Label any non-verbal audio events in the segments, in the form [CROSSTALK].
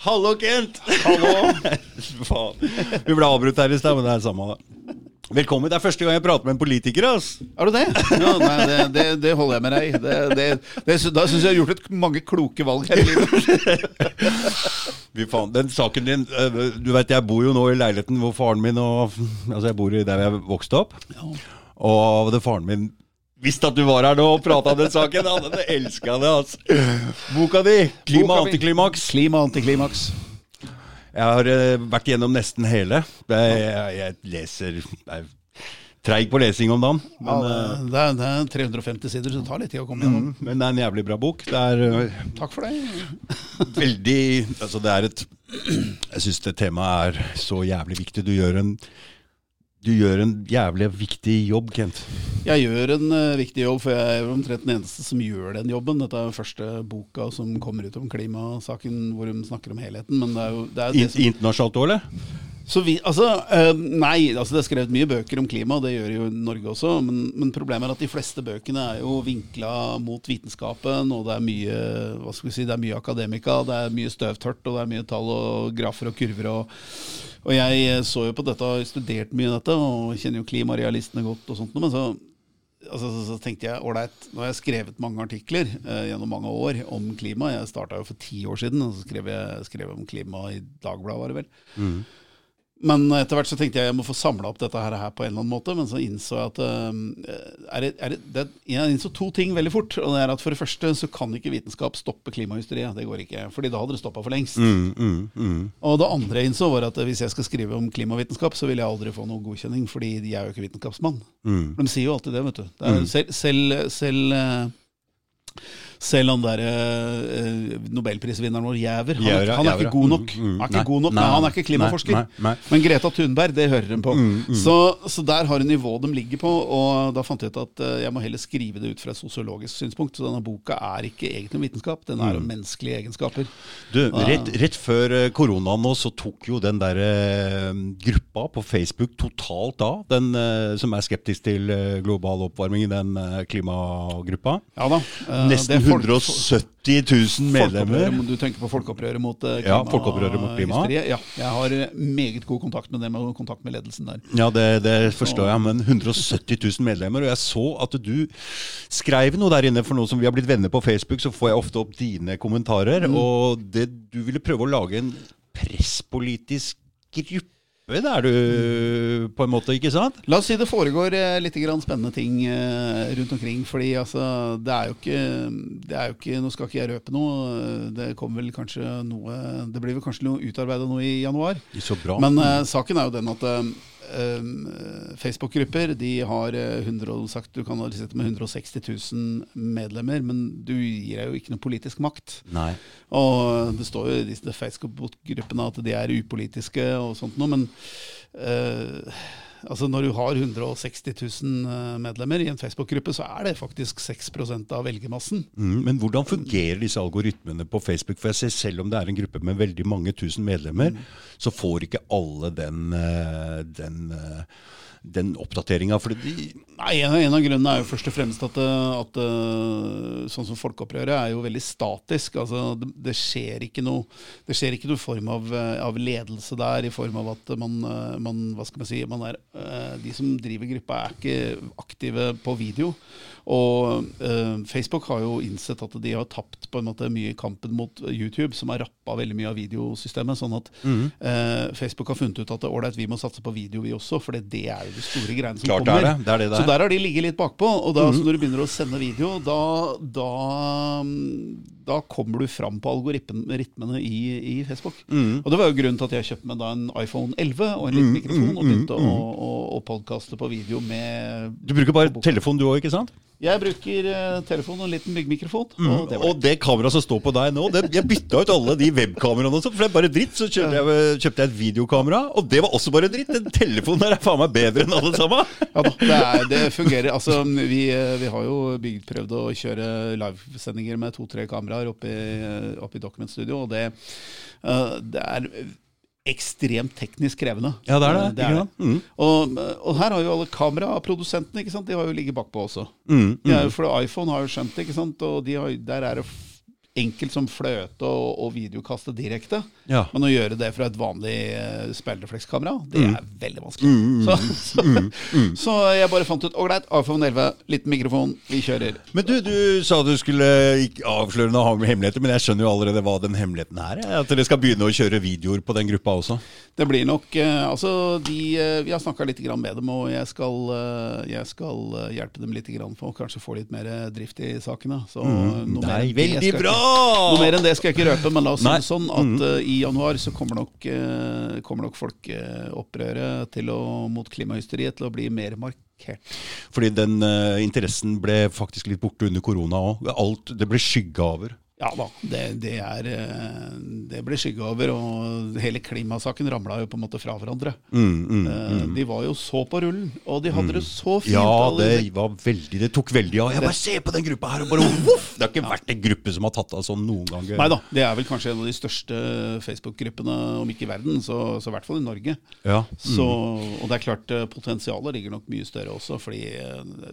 Hallo, Kent! Hallo! [LAUGHS] Faen. Vi ble avbrutt her i stad, men det er samme det. Velkommen. Det er første gang jeg prater med en politiker. ass. Er du det? Ja, nei, det, det, det holder jeg med deg. Det, det, det, da syns jeg jeg har gjort et mange kloke valg her i livet. [LAUGHS] Fy faen, den saken din øh, Du vet, jeg bor jo nå i leiligheten hvor faren min og Altså, jeg bor i der jeg vokste opp. Og det faren min visste at du var her nå og prata om den saken. Han hadde elska det, altså. Boka di, 'Klima antiklimaks'. Klima antiklimaks. Jeg har eh, vært gjennom nesten hele. Er, jeg, jeg leser Jeg treig på lesing om dagen. Men, ja, det, er, det er 350 sider, så det tar litt tid å komme gjennom. mm, men det er en jævlig bra bok. Det er eh, Takk for det. veldig Altså, det er et Jeg syns det temaet er så jævlig viktig. Du gjør en Du gjør en jævlig viktig jobb, Kent. Jeg gjør en uh, viktig jobb, for jeg er omtrent den eneste som gjør den jobben. Dette er jo første boka som kommer ut om klimasaken, hvor de snakker om helheten. Men det er jo det er det som internasjonalt òg, eller? Så vi, altså, eh, nei, altså det er skrevet mye bøker om klima, det gjør jo Norge også. Men, men problemet er at de fleste bøkene er jo vinkla mot vitenskapen, og det er mye hva skal vi si, det er mye akademika, det er mye støvtørt, og det er mye tall og grafer og kurver. Og, og jeg eh, så jo på dette og studert mye dette, og kjenner jo klimarealistene godt. og sånt, Men så, altså, så, så tenkte jeg ålreit, nå har jeg skrevet mange artikler eh, gjennom mange år om klima. Jeg starta jo for ti år siden, og så skrev jeg skrev om klima i Dagbladet, var det vel. Men etter hvert så tenkte jeg jeg må få samla opp dette her, på en eller annen måte. Men så innså jeg at eh, er det, er det, Jeg innså to ting veldig fort. Og det er at For det første så kan ikke vitenskap stoppe klimahysteriet. Det går ikke. fordi da hadde det stoppa for lengst. Mm, mm, mm. Og det andre jeg innså, var at hvis jeg skal skrive om klimavitenskap, så vil jeg aldri få noe godkjenning, fordi jeg er jo ikke vitenskapsmann. Mm. De sier jo alltid det, vet du. Det er, selv selv, selv, eh, selv han derre eh, nobelprisvinneren vår, Jæver, han, Jæver, han er ikke god nok. Mm, mm. Er ikke Nei, god nok, nei, nei, han er ikke klimaforsker. Men Greta Thunberg, det hører hun på. Mm, Så, så der har hun nivået de ligger på. Og da fant jeg ut at eh, jeg må heller skrive det ut fra et sosiologisk synspunkt. Så denne boka er ikke egentlig om vitenskap, den er om Mm. menneskelige egenskaper. Du, rett, rett før eh, koronaen nå, så tok jo den der eh, gruppa på Facebook totalt av. Den eh, som er skeptisk til eh, global oppvarming, den eh, klimagruppa. Ja da. eh, Nesten er 170 000 medlemmer. Du tenker på folkeopprøret mot klima? Ja, folkeopprøret mot klima. Ja, jeg har eh, meget god kontakt med dem og kontakt med ledelsen der. Ja, det, det forstår jeg, men 170 000 medlemmer. Og jeg så at du skrev noe der inne, for noe som vi har blitt venner på Facebook, så får jeg ofte opp dine kommentarer. Og det, du ville prøve å lage en presspolitisk gruppe der du, på en måte, ikke sant? La oss si det foregår eh, litt grann spennende ting eh, rundt omkring. fordi altså, det er jo ikke, det er jo ikke Nå skal ikke jeg røpe noe. Det kommer vel kanskje noe Det blir vel kanskje noe utarbeida nå i januar. Så bra. Men uh, saken er jo den at eh, eh, Facebook-grupper de har eh, 100, og sagt, du kan ha sitte med 160 000 medlemmer, men du gir deg jo ikke noe politisk makt. Nei. Og det står jo i disse Facebook-gruppene at de er upolitiske og sånt noe, men eh, altså når du har 160 000 eh, medlemmer i en Facebook-gruppe, så er det faktisk 6 av velgermassen. Mm, men hvordan fungerer disse algoritmene på Facebook? For jeg ser Selv om det er en gruppe med veldig mange tusen medlemmer, så får ikke alle den, eh, den, eh, den oppdateringa. De, Nei, En en av grunnene er jo først og fremst at, at sånn som folkeopprøret er jo veldig statisk. altså Det, det skjer ikke noe Det skjer ikke noe form av, av ledelse der, i form av at man, man hva skal man si, man er, De som driver gruppa, er ikke aktive på video. Og uh, Facebook har jo innsett at de har tapt på en måte mye i kampen mot YouTube, som har rappa veldig mye av videosystemet. sånn at eh, Facebook har funnet ut at ålreit, vi må satse på video, vi også, for det er jo de store greiene som Klart det kommer. er det. Det er det der. Så er. der har de ligget litt bakpå. Og da, mm. når du begynner å sende video, da, da, da kommer du fram på algoritmene i, i Facebook. Og det var jo grunnen til at jeg kjøpte meg da en iPhone 11 og en liten mikrofon, og begynte å, å, å podkaste på video med du bruker bare telefon du òg, ikke sant? Jeg bruker eh, telefon og en liten byggmikrofon. Mm. Og det det kameraet som står på deg nå, det, jeg bytta ut alle de webkameraene, for det er bare dritt. Så kjøpte jeg, kjøpte jeg et videokamera, og det var også bare dritt. Den telefonen der er faen meg bedre enn alle sammen. Ja da, det, er, det fungerer. Altså, vi, vi har jo bygd, å kjøre livesendinger med to-tre kameraer oppe i, oppe i Document Studio, og det, eh, det er ekstremt teknisk krevende. Ja, det er det, det, er det. Mm. Og, og her har jo alle kameraprodusentene, ikke sant? de har jo ligget bakpå også. Mm, mm. Ja, for iPhone har jo skjønt det, ikke sant? og de har, der er det enkelt som fløte og, og videokaste direkte. Ja. Men å gjøre det fra et vanlig uh, speilreflekskamera, det er veldig vanskelig. Så, [LAUGHS] så, så jeg bare fant ut ålreit, iPhone 11, liten mikrofon, vi kjører. Men du, du sa du skulle ikke avsløre noen hemmeligheter, men jeg skjønner jo allerede hva den hemmeligheten er. At dere skal begynne å kjøre videoer på den gruppa også. Det blir nok uh, Altså, de, uh, vi har snakka litt grann med dem, og jeg skal, eh, jeg skal eh, hjelpe dem litt grann for å kanskje få litt mer eh, drift i sakene. Så Mm. Nei, veldig bra! Noe mer enn det skal jeg ikke røpe, men la oss si det sånn at uh, i januar så kommer nok, uh, kommer nok folkeopprøret til å, mot klimahysteriet til å bli mer markert. Fordi den uh, interessen ble faktisk litt borte under korona òg. Det ble skygga over. Ja da, det, det, er, eh, det ble skygge over, og hele klimasaken ramla jo på en måte fra hverandre. Mm, Eh, De var jo så på rullen, og de hadde det så fint. Ja, det var veldig Det tok veldig av. Jeg bare se på den gruppa her og bare [LAUGHS] uff, Det har ikke vært en gruppe som har tatt av sånn noen gang. Nei da, det er vel kanskje en av de største Facebook-gruppene, om ikke i verden, så, så i hvert fall i Norge. Ja. Så, og det er klart, eh, potensialet ligger nok mye større også, fordi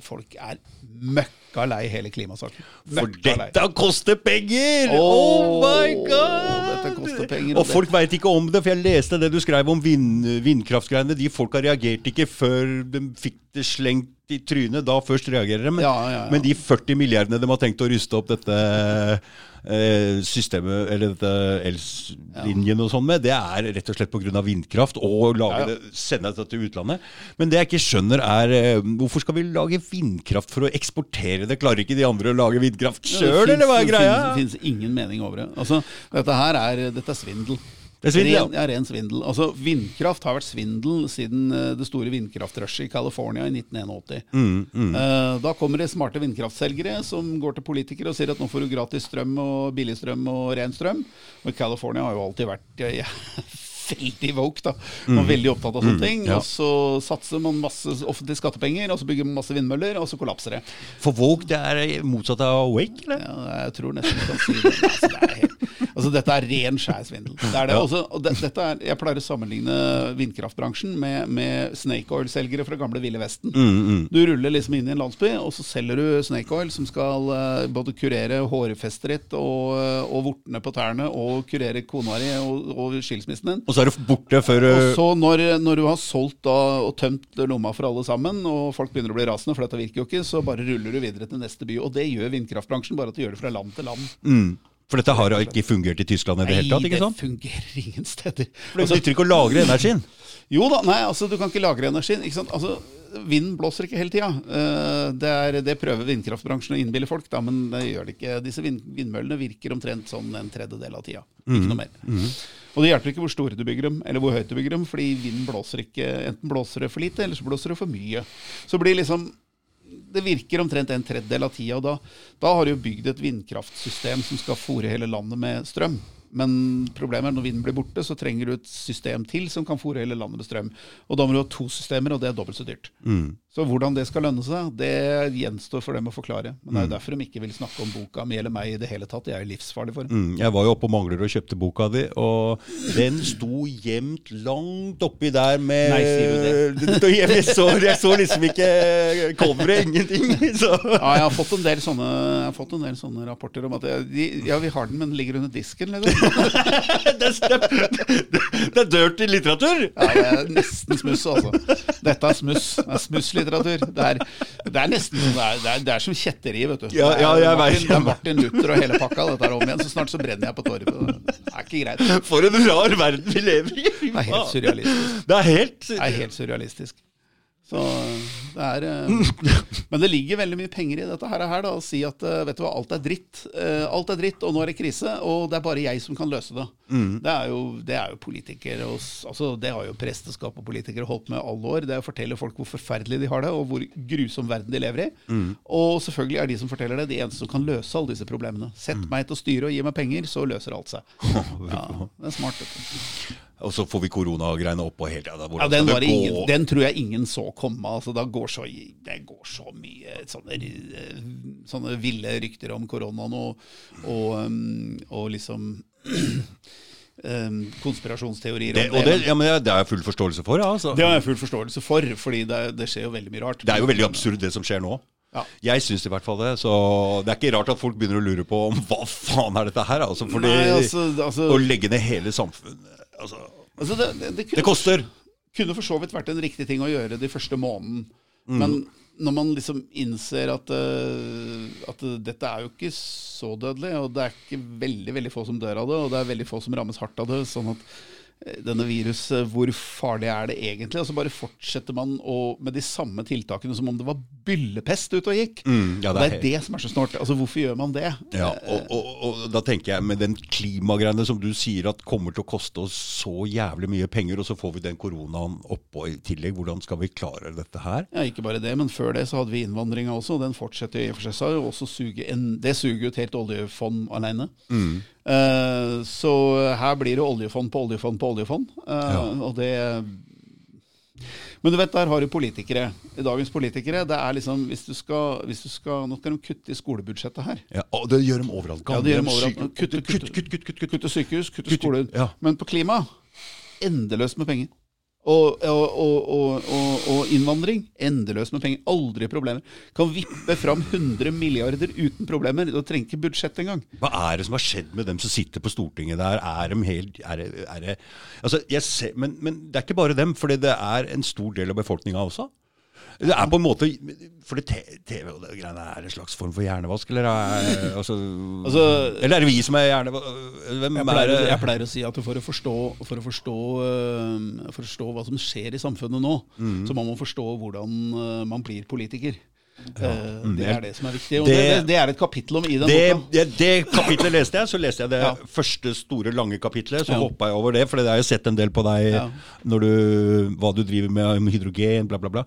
folk er møkka lei hele klimasaken. For Møkka lei. dette koster penger! Åh, oh my god! dette koster penger, Og folk veit ikke om det, for jeg leste det du skrev om vind, vindkraftgreiene. De folka reagerte ikke før de fikk det slengt i trynet. Da først reagerer de. Men, Ja, ja, ja. men de 40 milliardene de har tenkt å ruste opp dette systemet, eller ellinjen og sånn med, det er rett og slett pga. vindkraft og lage sende det til utlandet. Men det jeg ikke skjønner, er eh, hvorfor skal vi lage vindkraft for å eksportere det? Klarer ikke de andre å lage vindkraft sjøl, eller hva er greia? Det finnes, ingen mening over det. Altså, dette her er, dette er svindel. Det er svindel, ja. ren, ja, ren svindel. Altså, vindkraft har vært svindel siden eh, det store vindkraftrushet i California i 1981. Mm, Eh, da kommer det smarte vindkraftselgere som går til politikere og sier at nå får du gratis strøm og billig strøm og ren strøm. Og California har jo alltid vært ja, veldig woke, da. Og veldig opptatt av sånne ting. Mm. ja. Og så satser man masse offentlige skattepenger, og så bygger man masse vindmøller, og så kollapser det. For Vogue, det er motsatt av Wake, eller? Ja, jeg tror nesten du kan si det. Altså, det er helt, altså, dette er ren skjær svindel. Det det. Også, og det, er, jeg pleier å sammenligne vindkraftbransjen med, med snake oil-selgere fra gamle Ville Vesten. Du ruller liksom inn i en landsby, og så selger du snake oil som skal uh, både kurere hårfestet ditt og, eh, og vortene på tærne, og kurere kona di og, og skilsmissen din. Og så er du borte før Og uh, så når, når du har solgt da, og tømt lomma for alle sammen, og folk begynner å bli rasende, for dette virker jo ikke, så bare ruller du videre til neste by. Og det gjør vindkraftbransjen, bare at du gjør det fra land til land. mm, For dette har ikke fungert i Tyskland i det hele tatt, ikke sant? det fungerer [LAUGHS] ingen steder. For det nytter ikke å lagre energien. [LAUGHS] Jo da, nei, altså du kan ikke lagre energien. Ikke sant? Altså, Vinden blåser ikke hele tida. Eh, Det, det prøver vindkraftbransjen å innbille folk, da, men det gjør det ikke. Disse vind, vindmøllene virker omtrent sånn en tredjedel av tida. Ikke noe mer. Og det hjelper ikke hvor store du bygger dem, eller hvor høyt du bygger dem, fordi vinden blåser ikke Enten blåser det for lite, eller så blåser det for mye. Så blir liksom det virker omtrent en tredjedel av tida, da, da har du bygd et vindkraftsystem som skal fòre hele landet med strøm. Men problemet er når vinden blir borte, så trenger du et system til som kan fòre hele landet med strøm. Og da må du ha to systemer, og det er dobbelt så dyrt. Så hvordan det skal lønne seg, det gjenstår for dem å forklare. Men det er jo derfor de ikke vil snakke om boka mi eller meg i det hele tatt. Det er jo livsfarlig for dem. Mm, jeg var jo oppe på Mangler og kjøpte boka di, og den sto gjemt langt oppi der med Nei, sier du det? [LAUGHS] Jeg så, jeg så liksom ikke coveret, ingenting. [LAUGHS] Så. Ja, jeg har fått en del sånne, jeg har fått en del sånne rapporter om at jeg, de, ja, vi har den, men den ligger under disken. Liksom. [LAUGHS] Det, er, det er dirty litteratur! Ja, det er nesten smuss, altså. Dette er smuss. Det er smusslitteratur. Det er, det er nesten det er, det er, det er som kjetteri, vet du. Ja, ja, jeg Martin, det er Martin Luther og hele pakka. Dette er om igjen. Så snart så brenner jeg på torvet. Det er ikke greit. For en rar verden vi lever i! Det er helt surrealistisk. Det er helt Det er helt surrealistisk. Så det er eh, Men det ligger veldig mye penger i dette her, her da, å si at eh, vet du hva, alt er dritt. Eh, Alt er dritt, og nå er det krise, og det er bare jeg som kan løse det. Det, er jo, det er jo politikere og altså, Det har jo presteskap og politikere holdt med alle år. Det er å fortelle folk hvor forferdelig de har det, og hvor grusom verden de lever i. Og selvfølgelig er de som forteller det, de eneste som kan løse alle disse problemene. Sett meg til å styre og gi meg penger, så løser alt seg. [LAUGHS] Ja, det er smart. Og så får vi koronagreiene oppå hele tida. Ja, den, ingen, den tror jeg ingen så komme. Altså, det, går så, det går så mye sånne, eh, sånne ville rykter om koronaen og, og, um, og liksom [CLEARS THROAT] um, konspirasjonsteorier det, det, ja, men det jeg full forståelse for. Ja, altså. det har jeg full forståelse for, fordi det, det skjer jo veldig mye rart. Det er jo veldig absurd det som skjer nå. Ja. Jeg syns i hvert fall det. Så det er ikke rart at folk begynner å lure på om hva faen er dette her? Altså, fordi Nei, altså, altså, Å legge ned hele samfunnet altså, altså det, det, det, Det koster! Kunne for så vidt vært en riktig ting å gjøre de første måneden. Mm. Men når man liksom innser at, uh, at dette er jo ikke så dødelig, og det er ikke veldig veldig få som dør av det, og det er veldig få som rammes hardt av det, sånn at denne viruset, hvor farlig er det egentlig? Og så bare fortsetter man å, med de samme tiltakene som om det var byllepest ute og gikk. Mm, ja, det, det det er er det som er så snålt. Altså, hvorfor gjør man det? Ja, og, og, og da tenker jeg med den klimagreiene som du sier at kommer til å koste oss så jævlig mye penger, og så får vi den koronaen oppå i tillegg. Hvordan skal vi klare dette her? Ja, Ikke bare det, men før det så hadde vi innvandringa også. og Den fortsetter i og for seg. Så har jo også suge en, det suger jo et helt oljefond alene. Eh, så her blir det oljefond på oljefond på oljefond. Eh, Og det Men du vet, der har du politikere. Dagens politikere. Det er liksom, hvis du skal, hvis du skal Nå skal de kutte i skolebudsjettet her. Ja, og det gjør de overalt. Ja, det gjør de overalt. Kutte, Kutt, kutt, kutt, kutt, kutt. Kutte sykehus, kutte skoler. ja. Men på klima endeløst med penger. Og, og, og, og, innvandring endeløst med penger. Aldri problemer. Kan vippe fram 100 milliarder uten problemer. Da trenger ikke budsjett engang. Hva er det som har skjedd med dem som sitter på Stortinget der? Er de helt er er, er altså, ser, men, men det er ikke bare dem, for det er en stor del av befolkninga også. Det er på en måte For TV og det greiene er en slags form for hjernevask, eller er, [LAUGHS] altså, Altså- Eller er det vi som er hjernevask? Hvem Jeg er pleier, det? jeg pleier å si at for å forstå, for å forstå, øh, forstå hva som skjer i samfunnet nå, Mm. så må man forstå hvordan øh, man blir politiker. Eh, Mm, det det- er det som er viktig. Og det- det, det, er et kapittel om i den Det, boka. det, det kapitlet leste jeg, så leste jeg det Ja. første store, lange kapitlet. Så Ja. hoppa jeg over det, for det har jeg sett en del på deg Ja. når du, hva du driver med med hydrogen, bla, bla, bla.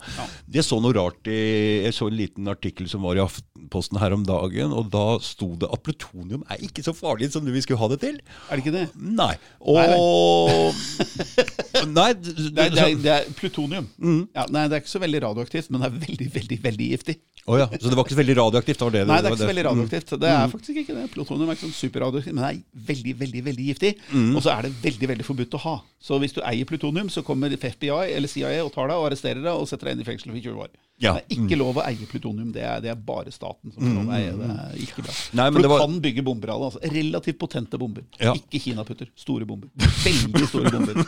Jeg så noe rart i Jeg så en liten artikkel som var i Aftenposten her om dagen, og da sto det at plutonium er ikke så farlig som vi skulle ha det til. Er det ikke det? Nei. Og [LAUGHS] Nei, Det det er, det er plutonium. Mm. Ja, nei, det er ikke så veldig radioaktivt, men det er veldig, veldig veldig giftig. Oh, ja, så det var ikke så veldig radioaktivt? Var det, Nei, det er ikke så veldig Mm. radioaktivt. Det er faktisk ikke det. Plutonium er ikke sånn superradioaktivt, men det er veldig, veldig veldig giftig. Mm. Og så er det veldig veldig forbudt å ha. Så hvis du eier plutonium, så kommer FBI eller CIA og tar deg og arresterer deg og setter deg inn i fengsel for 20 år. Ja. Det er ikke lov å eie plutonium. Det er, det er bare staten som får lov å eie. Det er ikke bra. Nei, men for du var- kan bygge bomber av det. Altså. Relativt potente bomber. Ja. Ikke kinaputter. Store bomber. Veldig store bomber. [LAUGHS]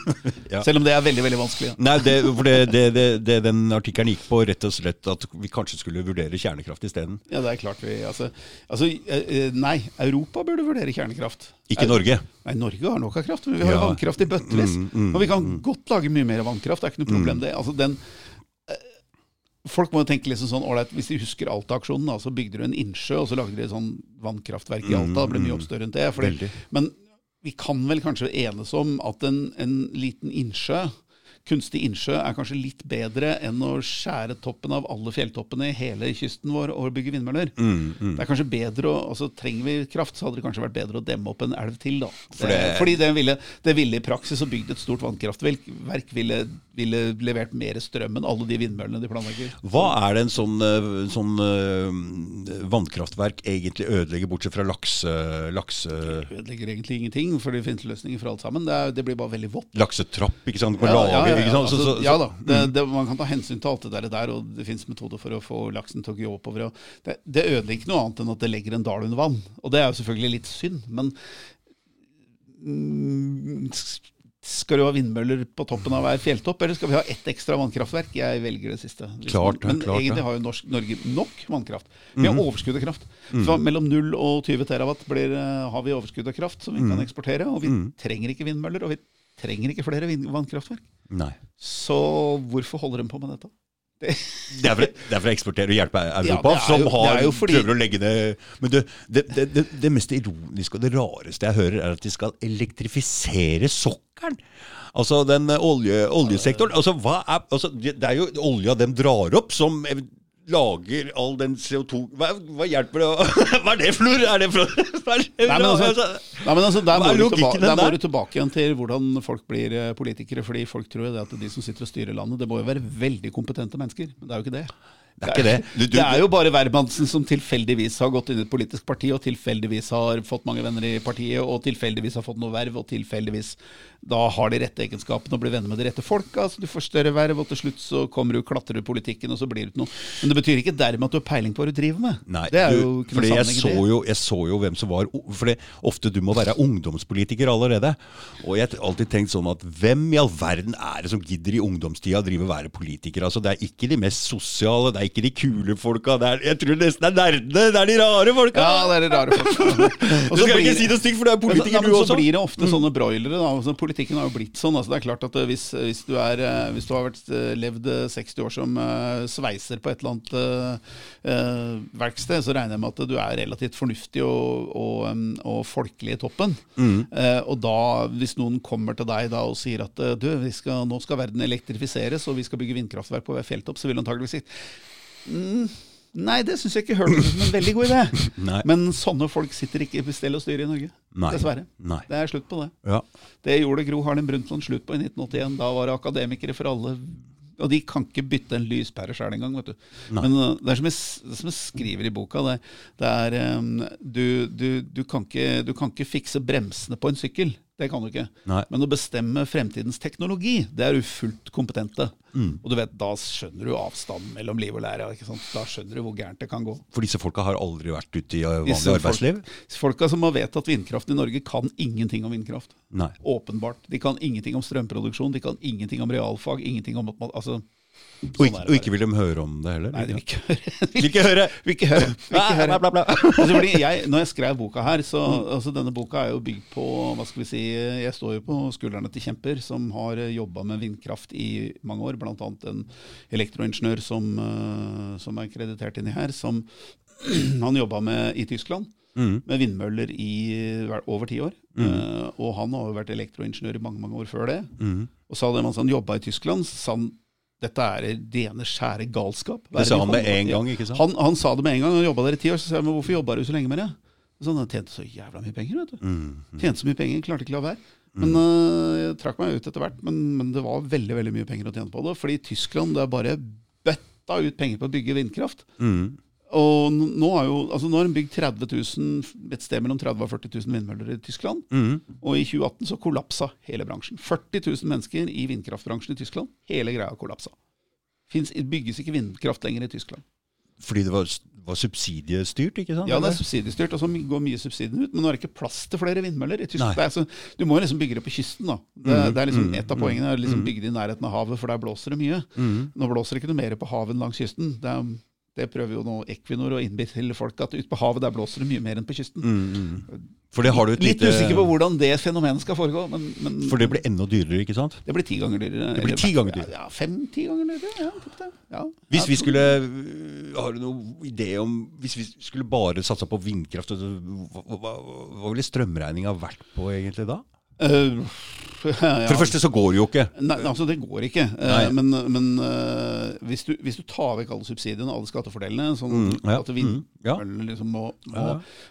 Ja. Selv om det er veldig, veldig vanskelig. Nei, det, for det, det, den artikkelen gikk på, rett og slett at vi kanskje skulle vurdere kjernekraft isteden. Ja, det er klart vi Altså, altså eh, eh, nei, Europa burde vurdere kjernekraft. Ikke Norge. Nei, Norge har nok av kraft. men Vi har Ja. vannkraft i bøttevis. og vi kan godt lage mye mer vannkraft. Det er ikke noe problem, det. Altså, den, folk må jo tenke liksom sånn ålreit, Hvis de husker Alta-aksjonen, så bygde du en innsjø, og så lagde de et sånn vannkraftverk i Alta. Det ble mye oppstør rundt det. Fordi, men vi kan vel kanskje enes om at en, en liten innsjø Kunstig innsjø er kanskje litt bedre enn å skjære toppen av alle fjelltoppene i hele kysten vår og bygge vindmøller. Mm, Det er kanskje bedre å, altså Trenger vi kraft, så hadde det kanskje vært bedre å demme opp en elv til. da. For det, det- fordi det ville, det ville i praksis å bygge et stort vannkraftverk ville, ville levert mer strøm enn alle de vindmøllene de planlegger. Hva er det en sånn, eh, sånn eh, vannkraftverk egentlig ødelegger, bortsett fra lakse, lakse, Ødelegger egentlig ingenting, for det finnes løsninger for alt sammen. Det, er, det blir bare veldig vått. laksetrapp? ikke sant? Ja, ja, ja, ikke sant? Så- Altså, ja da, det, det, man kan ta hensyn til alt det der, der og det finnes metoder for å få laksen til å gå oppover. Det, det ødelegger ikke noe annet enn at det legger en dal under vann. Og det er jo selvfølgelig litt synd, men mm, skal du ha vindmøller på toppen av hver fjelltopp, eller skal vi ha ett ekstra vannkraftverk? Jeg velger det siste. Klart men klart egentlig har jo norsk, Norge nok vannkraft. Vi har overskudd av kraft. Så mellom 0 og 20 terawatt blir, eh, har vi overskudd av kraft som vi kan eksportere. Og vi trenger ikke vindmøller, og vi trenger ikke flere vannkraftverk. Nei. Så hvorfor holder de på med dette? Det, Det er, for, det er for å eksportere og hjelpe Europa, ja, jo, som har, fordi- prøver å legge ned Men du, det, det, det, det mest ironiske og det rareste jeg hører, er at de skal elektrifisere sokkelen. Altså den eh, olje, oljesektoren. Altså, er, altså, det er jo olja de drar opp, som lager all den CO2 Hva, hva hjelper det å [LAUGHS] Hva er det flor? Er det for [LAUGHS] er det, Nei, men altså, nei, men altså, der, må du tilbake, der må du tilbake igjen til hvordan folk blir eh, politikere. Fordi folk tror jo det at de som sitter og styrer landet, det må jo være veldig kompetente mennesker. Men det er jo ikke det. Det er det. Du, du, det er jo bare Wermansen som tilfeldigvis har gått inn i et politisk parti, og tilfeldigvis har fått mange venner i partiet, og tilfeldigvis har fått noe verv, og tilfeldigvis da har de rette egenskapene og blir venner med de rette folka. Altså, du får større verv, og til slutt så kommer du, klatrer du i politikken, og så blir det noe. Men det betyr ikke dermed at du har peiling på hva du driver med. Nei, det er du, jo ikke noe jeg så, jo, jeg så jo hvem som var For ofte du må være ungdomspolitiker allerede. Og jeg har alltid tenkt sånn at hvem i all verden er det som gidder i ungdomstida å drive og være politiker? Altså Det er ikke de mest sosiale, det er ikke de kule folka. Det er, jeg tror nesten det er nerdene! Det er de rare folka! Ja, det er de rare folka. [LAUGHS] Du så skal blir- ikke si det stygt, for du er politiker, du Så også. Så blir det ofte sånne broilere. Da. Altså, politikken har jo blitt sånn. Altså, det er klart at eh, hvis, hvis, du er, eh, hvis du har vært, eh, levd eh, 60 år som uh, sveiser på et eller annet eh, eh, verksted, så regner jeg med at du er relativt fornuftig og, og, um, og folkelig i toppen. Mm. Uh, og da, hvis noen kommer til deg da og sier at eh, du, vi skal, nå skal verden elektrifiseres og vi skal bygge vindkraftverk på hver fjelltopp, så vil du antakeligvis si mm, Nei, det syns jeg ikke hørtes ut som en veldig god idé. [LAUGHS] Men sånne folk sitter ikke i stell og styr i Norge. Nei. Dessverre. Nei. Det er slutt på det. Ja. Det gjorde Gro Harlem Brundtland slutt på i 1981. Da var det akademikere for alle. Og de kan ikke bytte en lyspære sjøl engang. vet du. Nei. Men uh, det er som jeg, som jeg skriver i boka, det, det er um, du, du, du, kan ikke, du kan ikke fikse bremsene på en sykkel. Det kan du ikke. Nei. Men å bestemme fremtidens teknologi, det er du fullt kompetente. Mm. Og du vet, da skjønner du avstanden mellom liv og lære. Ikke sant? Da skjønner du hvor gærent det kan gå. For disse folka har aldri vært ute i vanlig Disse arbeidsliv? Folk, folka som har vedtatt vindkraften i Norge, kan ingenting om vindkraft. Nei. Åpenbart. De kan ingenting om strømproduksjon, de kan ingenting om realfag, ingenting om matematikk. Altså, Og, sånn ikke, og ikke vil de høre om det heller? Nei, de vil ikke høre. [LAUGHS] Vil ikke høre! Vil ikke høre. Vil ikke høre. Bla, bla, bla. [LAUGHS] Altså, fordi jeg, når jeg skrev boka her, så altså, Denne boka er jo bygd på hva skal vi si, Jeg står jo på skuldrene til kjemper som har jobba med vindkraft i mange år. Bl.a. en elektroingeniør som, eh, som er kreditert inni her, som [CLEARS THROAT] han jobba med i Tyskland. Mm. Med vindmøller i over ti år. Eh, og han har jo vært elektroingeniør i mange mange år før det. Mm. Og så hadde han jobba i Tyskland, sa han dette er rene, skjære galskap. Det sa han med en gang, ikke sant? Han, han sa det med en gang. Han jobba der i ti år. Så sa jeg, men hvorfor jobba du så lenge med det? Så han tjente så jævla mye penger. vet du. Mm. Tjente så mye penger, klarte ikke å la være. Men øh, Jeg trakk meg ut etter hvert, men, men det var veldig veldig mye penger å tjene på det. Fordi i Tyskland det er bare bøtta ut penger på å bygge vindkraft. Mm. Og nå har jo, altså nå har de bygd 30 000, et sted mellom 30 000 og 40 000 vindmøller i Tyskland. Mm. Og i 2018 så kollapsa hele bransjen. 40 000 mennesker i vindkraftbransjen i Tyskland. Hele greia kollapsa. Finns, bygges ikke vindkraft lenger i Tyskland. Fordi det var, var subsidiestyrt, ikke sant? Ja, det er subsidiestyrt, og så går mye subsidien ut. Men nå er det ikke plass til flere vindmøller. i Tyskland. Er du må liksom bygge det på kysten. da. Det, mm. det er liksom mhm, Et av poengene er liksom bygge det i nærheten av havet, for der blåser det mye. Mm. Nå blåser det ikke noe mer på havet langs kysten. Det, er, det prøver jo nå Equinor å innbille folk at ute på havet der blåser det mye mer enn på kysten. Mm, mm. For det har du et Litt lite usikker på hvordan det fenomenet skal foregå, men, men For det blir enda dyrere, ikke sant? det blir ti ganger dyrere. Det blir ti ganger dyrere. Ja, fem-ti ganger dyrere. Ja, ja. Hvis vi skulle øh, Har du noen idé om Hvis vi skulle bare satsa på vindkraft, altså, hva, hva, hva ville strømregninga vært på egentlig da? Eh, [LAUGHS] For ja. det første så går det jo ikke. Nei, altså det går ikke. Nei. Eh, men men uh, hvis, du, hvis du tar vekk alle subsidiene, alle skattefordelene, sånn Mm, ja, at vindmøllene mm, liksom må, må.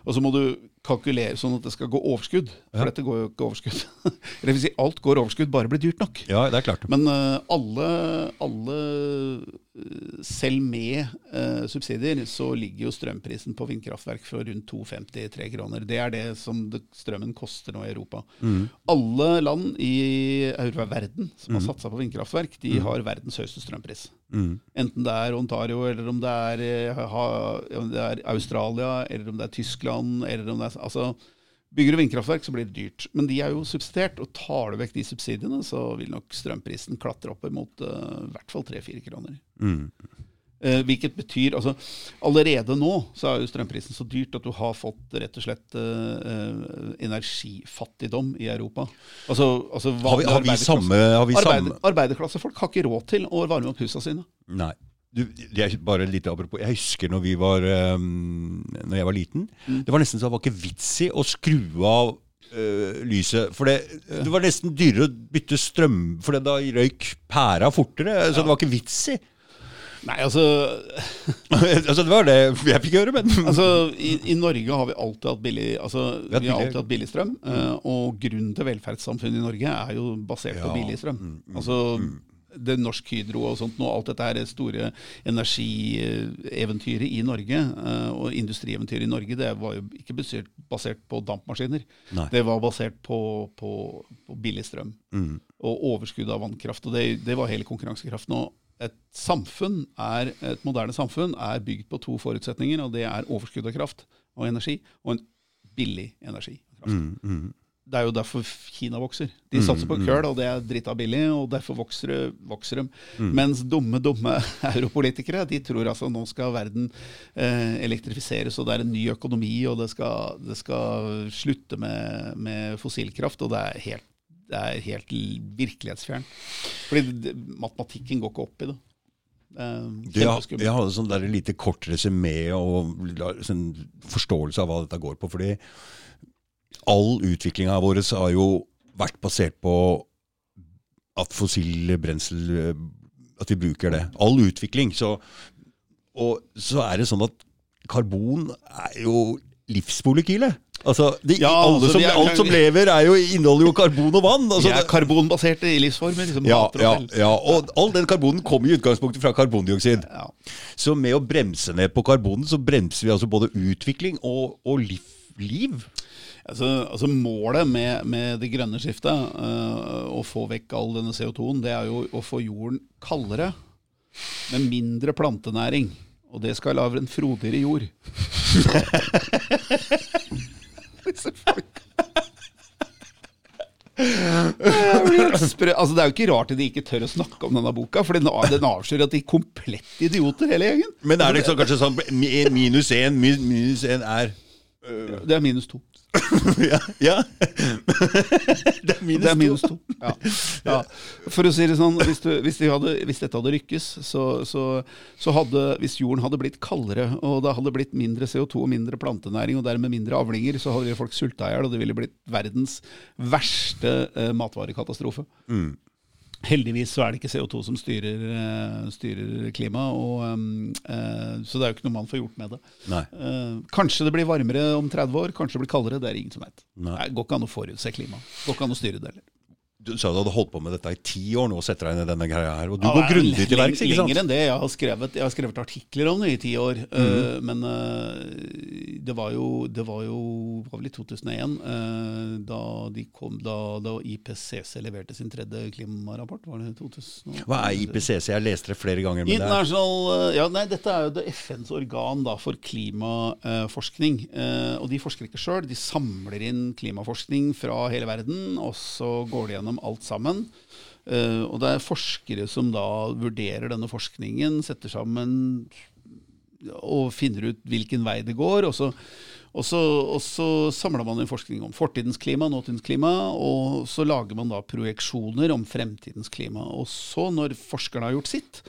Og så må du kalkulere sånn at det skal gå overskudd. For Ja. dette går jo ikke overskudd. [LAUGHS] Eller vil si, alt går overskudd, bare blir dyrt nok. Ja, det er klart. Men uh, alle, alle eh, selv med uh, subsidier, så ligger jo strømprisen på vindkraftverk for rundt 2,50-3 kroner. Det er det som det, strømmen koster nå i Europa. Mm. Alle land i Europa, verden som har satsa på vindkraftverk, de har verdens høyeste strømpris. Mm. Enten det er Ontario, eller om det er, ha, om det er Australia, eller om det er Tyskland eller om det er, altså, Bygger du vindkraftverk, så blir det dyrt. Men de er jo subsidiert, og tar du vekk de subsidiene, så vil nok strømprisen klatre opp mot uh, i hvert fall 3-4 kroner. Mm. Uh, hvilket betyr altså Allerede nå så er jo strømprisen så dyrt at du har fått rett og slett uh, eh, energifattigdom i Europa. Altså, altså Har vi, har vi samme, har vi Arbeider, samme arbeiderklassefolk har ikke råd til å varme opp husene sine. Nei. Du, jeg, bare litt apropos. Jeg husker når vi var um, Når jeg var liten. Mm. Det var nesten så det var ikke vits i å skru av uh, lyset. For det, det var nesten dyrere å bytte strøm, for det da røyk pæra fortere. Så det var ikke vits i. Nei, altså, [LAUGHS] altså Det var det jeg fikk høre, men altså i, I Norge har vi alltid hatt billig altså, Vi har Vi har alltid hatt billig strøm. eh, og grunnen til velferdssamfunnet i Norge er jo basert Ja. på billig strøm. Altså, mm, Altså, det Norsk Hydro og sånt, nå, alt dette her store energieventyret i Norge, eh, og industrieventyret i Norge, det var jo ikke basert, basert på dampmaskiner. Nei. Det var basert på, på, på billig strøm og overskudd av vannkraft. og Det, det var hele konkurransekraften. og et samfunn er, et moderne samfunn er bygd på to forutsetninger, og det er overskudd av kraft og energi, og en billig energi. Det er jo derfor Kina vokser. De satser på kull, og det er drita billig, og derfor vokser, vokser de. Mens dumme, dumme [LAUGHS] europolitikere de tror altså nå skal verden eh, elektrifiseres, og det er en ny økonomi, og det skal, det skal slutte med, med fossilkraft, og det er helt det er helt virkelighetsfjern. Fordi det, matematikken går ikke opp i det. Det er jeg, jeg hadde sånn der lite kort resymé og sånn forståelse av hva dette går på. Fordi all utviklinga vår har jo vært basert på at fossile brensel eh, At vi bruker det. All utvikling. Så, og så er det sånn at karbon er jo livsmolekylet. Altså, de, Ja, altså, som, er- alt som lever, er jo, inneholder jo karbon og vann. Altså, De er karbonbaserte i livsformer. Liksom ja, ja, ja, og all den karbonen kommer i utgangspunktet fra karbondioksid. Ja. Så med å bremse ned på karbonen, så bremser vi altså både utvikling og, og liv. liv. Altså, altså Målet med, med det grønne skiftet, uh, å få vekk all denne CO2-en, det er jo å få jorden kaldere, med mindre plantenæring. Og det skal lage en frodigere jord. Sprø- altså, det er jo ikke rart de ikke tør å snakke om denne boka, for den, den avslører at de er komplett idioter, hele gjengen. Men er det liksom kanskje sånn minus én minus én er Det er minus to. [LAUGHS] Ja. ja. [LAUGHS] det er minus, Det er minus to. to. Ja. Ja. For å si det sånn, hvis, du, hvis, de hadde, hvis dette hadde rykkes, så, så, så hadde Hvis jorden hadde blitt kaldere, og det hadde blitt mindre CO2 og mindre plantenæring, og dermed mindre avlinger, så hadde folk sulta i hjel, og det ville blitt verdens verste eh, matvarekatastrofe. Heldigvis så er det ikke CO2 som styrer, eh, styrer klimaet, eh, så det er jo ikke noe man får gjort med det. Eh, kanskje det blir varmere om 30 år, kanskje det blir kaldere. Det er ingen som vet. Nei. Det går ikke an å forutse klimaet. Går ikke an å styre det heller. Du sa du hadde holdt på med dette i ti år nå, setter deg i denne greia her. Og du Ja, går grundig til verks, ikke Lenger enn det. Jeg har skrevet, jeg har skrevet artikler om det i ti år. Mhm. uh, men uh, det var jo Det var jo var vel i 2001, uh, da, de kom, da, da IPCC leverte sin tredje klimarapport. Var det 2000? Hva er IPCC? Jeg leste det flere ganger. Men er, International, eh, ja, nei, Dette er jo det FNs organ da, for klimaforskning. Eh, og de forsker ikke sjøl. De samler inn klimaforskning fra hele verden, og så går de gjennom alt sammen. Eh, og det er forskere som da vurderer denne forskningen, setter sammen og finner ut hvilken vei det går. Og så, og så, og så samler man inn forskning om fortidens klima, nåtidens klima, og så lager man da projeksjoner om fremtidens klima. Og så, når forskerne har gjort sitt,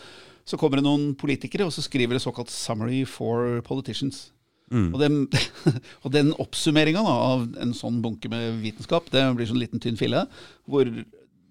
så kommer det noen politikere og så skriver det såkalt 'Summary for Politicians'. Og, den, [LAUGHS] og den oppsummeringa av en sånn bunke med vitenskap, det blir sånn liten tynn fille, hvor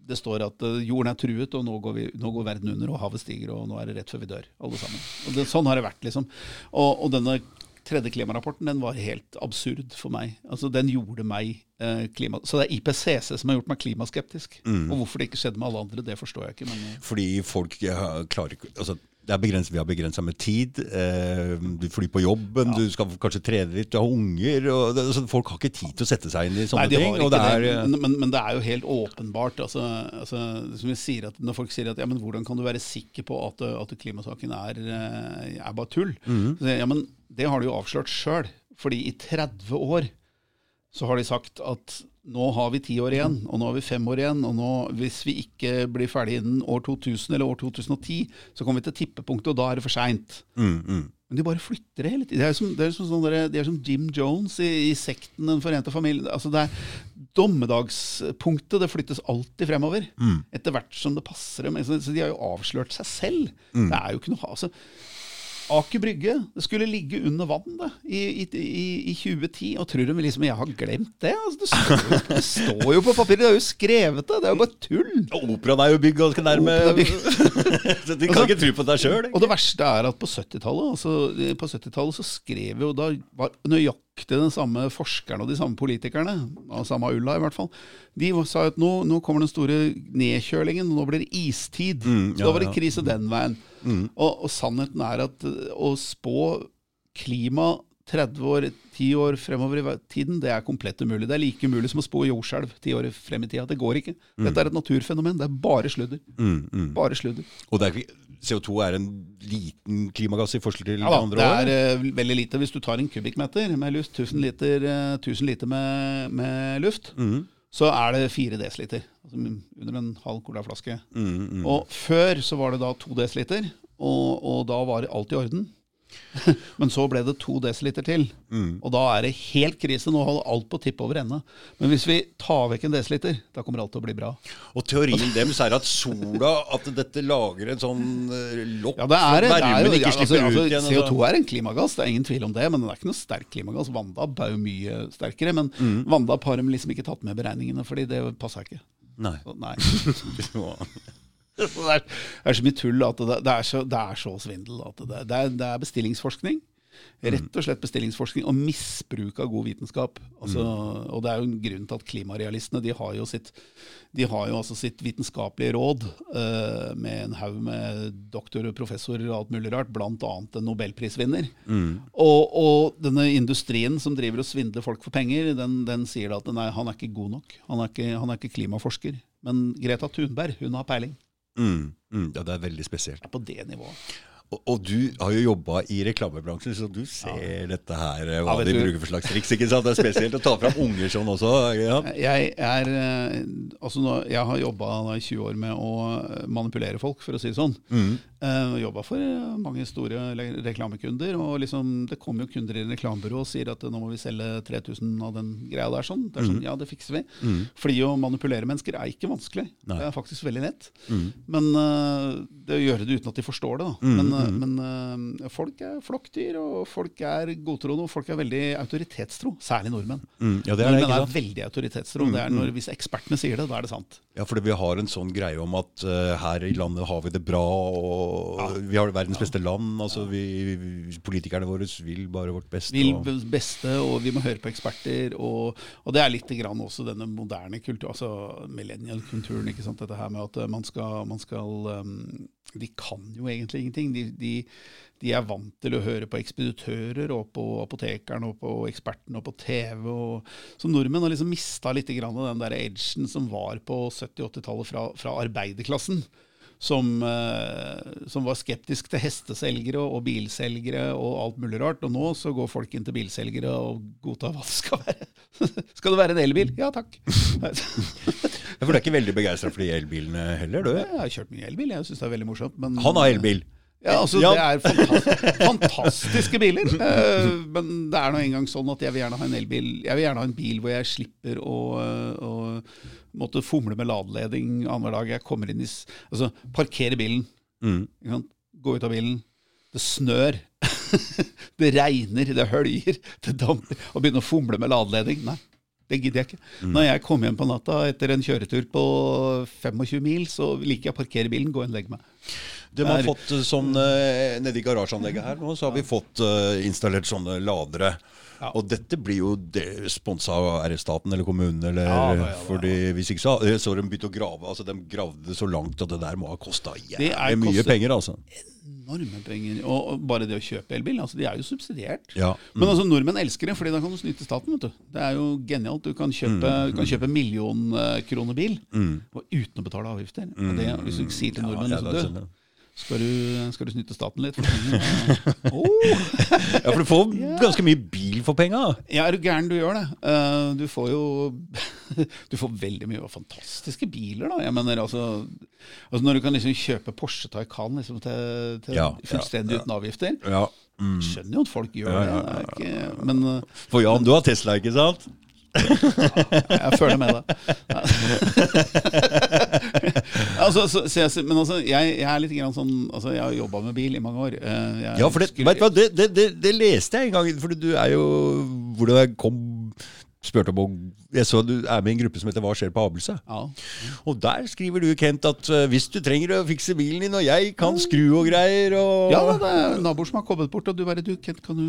det står at eh, jorden er truet, og nå går, vi, nå går verden under, og havet stiger, og nå er det rett før vi dør, alle sammen. Det, sånn har det vært, liksom. Og, og denne tredje klimarapporten den var helt absurd for meg. Altså, Den gjorde meg eh, klima... Så det er IPCC som har gjort meg klimaskeptisk. Og hvorfor det ikke skjedde med alle andre, det forstår jeg ikke. men... eh, Fordi folk ja, klarer ikke altså, det er begrenset, Vi har begrensa med tid. Eh, du flyr på jobben, du skal kanskje trene litt, du har unger. Det, altså, folk har ikke tid til å sette seg inn i sånne Nei, de ting. det er, det. men, men, men det er jo helt åpenbart. Altså, altså, som sier at Når folk sier at ja, men hvordan kan du være sikker på at, at klimasaken er, eh, er bare tull? Mhm. Så, ja, men Det har du jo avslørt sjøl. Fordi i 30 år så har de sagt at nå har vi ti år igjen, og nå har vi fem år igjen. Og nå, hvis vi ikke blir ferdig innen år 2000 eller år 2010, så kommer vi til tippepunktet, og da er det for seint. mm, mm. Men de bare flytter det hele tiden. Det er som, det er som, sånn de er som Jim Jones i, i sekten Den forente familien. Altså det er Dommedagspunktet det flyttes alltid fremover. Etter hvert som det passer dem. Så så de har jo avslørt seg selv. Det er jo ikke noe altså, Aker Brygge det skulle ligge under vann det, i, i, i, i 2010. Og tror de liksom jeg har glemt det? Altså, det, står det står jo på papiret. Det er jo skrevet det. Det er jo bare tull. Og Operaen er jo bygd ganske nærme. [LAUGHS] Så de kan ikke tro på deg sjøl. Og det verste er at på 70-tallet altså, på 70 så skrev jo da var nøyaktig nøyaktig den samme forskeren og de samme politikerne, av samme ulla i hvert fall, de sa at nå, nå kommer den store nedkjølingen, nå blir det istid. Mm, ja, da var det ja. krise den veien. Og, og sannheten er at eh, å spå klima 30 år, 10 år fremover i tiden, det er komplett umulig. Det er like umulig som å spå jordskjelv 10 år frem i tida. Det går ikke. Dette er et naturfenomen. Det er bare sludder. Mm, mm. Bare sludder. Og det er, CO2 er en liten klimagass i forskjell til Ja da, andre det er uh, veldig lite. Hvis du tar en kubikkmeter med luft, 1000 liter, uh, 1000 liter med, med luft, Mm, så er det 4 desiliter. Altså under en halv colaflaske. mm, mm. Og før så var det da 2 desiliter, og, og da var alt i orden. [LAUGHS] Men så ble det to desiliter til, Mm. og da er det helt krise. Nå holder alt på å tippe over ende. Men hvis vi tar vekk en desiliter, da kommer alt til å bli bra. Og teorien [LAUGHS] deres er at sola At dette lager en sånn eh, lokk Ja, det er, jo, varmen ikke ja, altså, altså, ut igjen. CO2 er en klimagass, det er ingen tvil om det, men den er ikke noe sterk klimagass. Vanndamp er jo mye sterkere, men Mm. vanndamp har de liksom ikke tatt med beregningene, fordi det passa ikke. Nei. Så, nei. [LAUGHS] [LAUGHS] Det, er, det er så mye tull at det, det, er, så, det er så svindel. At det, det, er, det er bestillingsforskning. Rett og slett bestillingsforskning og misbruk av god vitenskap. Altså, Og det er jo en grunn til at klimarealistene de har jo sitt, de har jo altså sitt vitenskapelige råd uh, med en haug med doktor og professorer og alt mulig rart, bl.a. en nobelprisvinner. Og, og denne industrien som driver og svindler folk for penger, den, den sier at nei, han er ikke god nok. Han er ikke, han er ikke klimaforsker. Men Greta Thunberg, hun har peiling. Mm, mm, ja, det er veldig spesielt. Er på det nivået. Og, og du har jo jobba i reklamebransjen, så du ser dette her, eh, hva Ja, de du- bruker for slags triks. ikke sant? Det er spesielt å ta fram unger sånn også. Ja. Jeg, er, altså nå, jeg har jobba i 20 år med å eh, manipulere folk, for å si det sånn. Mm. Uh, jobba for mange store reklamekunder. og liksom, Det kommer jo kunder i reklamebyrå og sier at nå må vi selge 3000 av den greia der. sånn. Det er sånn, Ja, det fikser vi. Fordi å manipulere mennesker er ikke vanskelig. Nei. Det er faktisk veldig lett. Mm. Men uh, det å gjøre det uten at de forstår det. Da. Men, eh, men uh, folk er flokkdyr, og folk er godtroende, og folk er veldig autoritetstro. Særlig nordmenn. Mm, ja, det er Nordmenn er veldig autoritetstro. Det er når, hvis ekspertene sier det, da er det sant. Ja, fordi vi har en sånn greie om at uh, her i landet har vi det bra, og vi har verdens beste land. altså vi, vi, Politikerne våre vil bare vårt beste. Vil og- beste, og vi må høre på eksperter. Og, og det er litt grann også denne moderne kultur, altså millennial-kulturen. ikke sant, Dette her med at man skal, man skal um, De kan jo egentlig ingenting. De, de, de er vant til å høre på ekspeditører og på apotekeren og på eksperten og på TV. Og, så nordmenn har liksom mista litt av den der edgen som var på 70-80-tallet fra, fra arbeiderklassen. Som, eh, som var skeptisk til hesteselgere og bilselgere og alt mulig rart. Og nå så går folk inn til bilselgere og godtar hva det skal være. [LAUGHS] skal det være en elbil? Ja takk. For du er ikke veldig begeistra for de elbilene heller, du? Jeg har kjørt mye elbil, jeg syns det er veldig morsomt. Men, Han har elbil. Ja, altså Ja. Det er fantastiske, fantastiske biler. [LAUGHS] Eh, men det er nå engang sånn at jeg vil gjerne ha en elbil Jeg vil gjerne ha en bil hvor jeg slipper å, å måtte fomle med ladeledning annenhver dag. Jeg kommer inn i Altså, parkere bilen. Mm. Gå ut av bilen. Det snør. [LAUGHS] det regner, det høljer, det damper. Og begynne å fomle med ladeledning. Nei, det gidder jeg ikke. Når jeg kommer hjem på natta etter en kjøretur på 25 mil, så liker jeg å parkere bilen, gå inn og legge meg. De har fått eh, sånn eh, Nede i garasjeanlegget her nå, så har vi fått eh, installert sånne ladere. Ja. Og dette blir jo det- sponsa av RF-staten eller kommunen, eller Ja, ja, da, fordi hvis ikke så, så har de begynt å grave. Altså De gravde så langt at det der må ha kosta Det jævlig mye penger, altså. Enorme penger. Og og bare det å kjøpe elbil, altså de er jo subsidiert. Ja. Men altså nordmenn elsker det, fordi da kan du snyte staten. vet du. Det er jo genialt. Du kan kjøpe, du kan kjøpe millionkronebil mm. uten å betale avgifter. Og det, hvis du sier til nordmenn ja, det du, sånn, skal, du, skal du snytte staten litt? [LAUGHS] Oh. Ja, for du får [LAUGHS] ganske mye bil for penga. Ja, er du gæren, du gjør det. Eh, du får jo [LAUGHS] Du får veldig mye fantastiske biler, da. Jeg mener, altså, altså Når du kan liksom kjøpe Porsche Taycan liksom, til, til Ja, fullstendig ja, ja. uten avgifter. Ja. Mm. Skjønner jo at folk gjør det. ikke, men eh, For Jan, du har Tesla, ikke sant? [LAUGHS] jeg føler med deg. [LAUGHS] altså, så, så jeg, men altså, jeg, jeg er litt grann sånn altså, Jeg har jobba med bil i mange år. Eh, Jeg Ja, for det, skulle- hva, det, det, det, leste jeg en gang, for du er jo Hvordan jeg kom spurte om Jeg så du er med i en gruppe som heter Hva skjer på Abelse? ja. Og der skriver du, Kent, at eh, hvis du trenger å fikse bilen din, og jeg kan skru og greier og ja, det er naboer som har kommet bort, og du bare du, Kent, kan du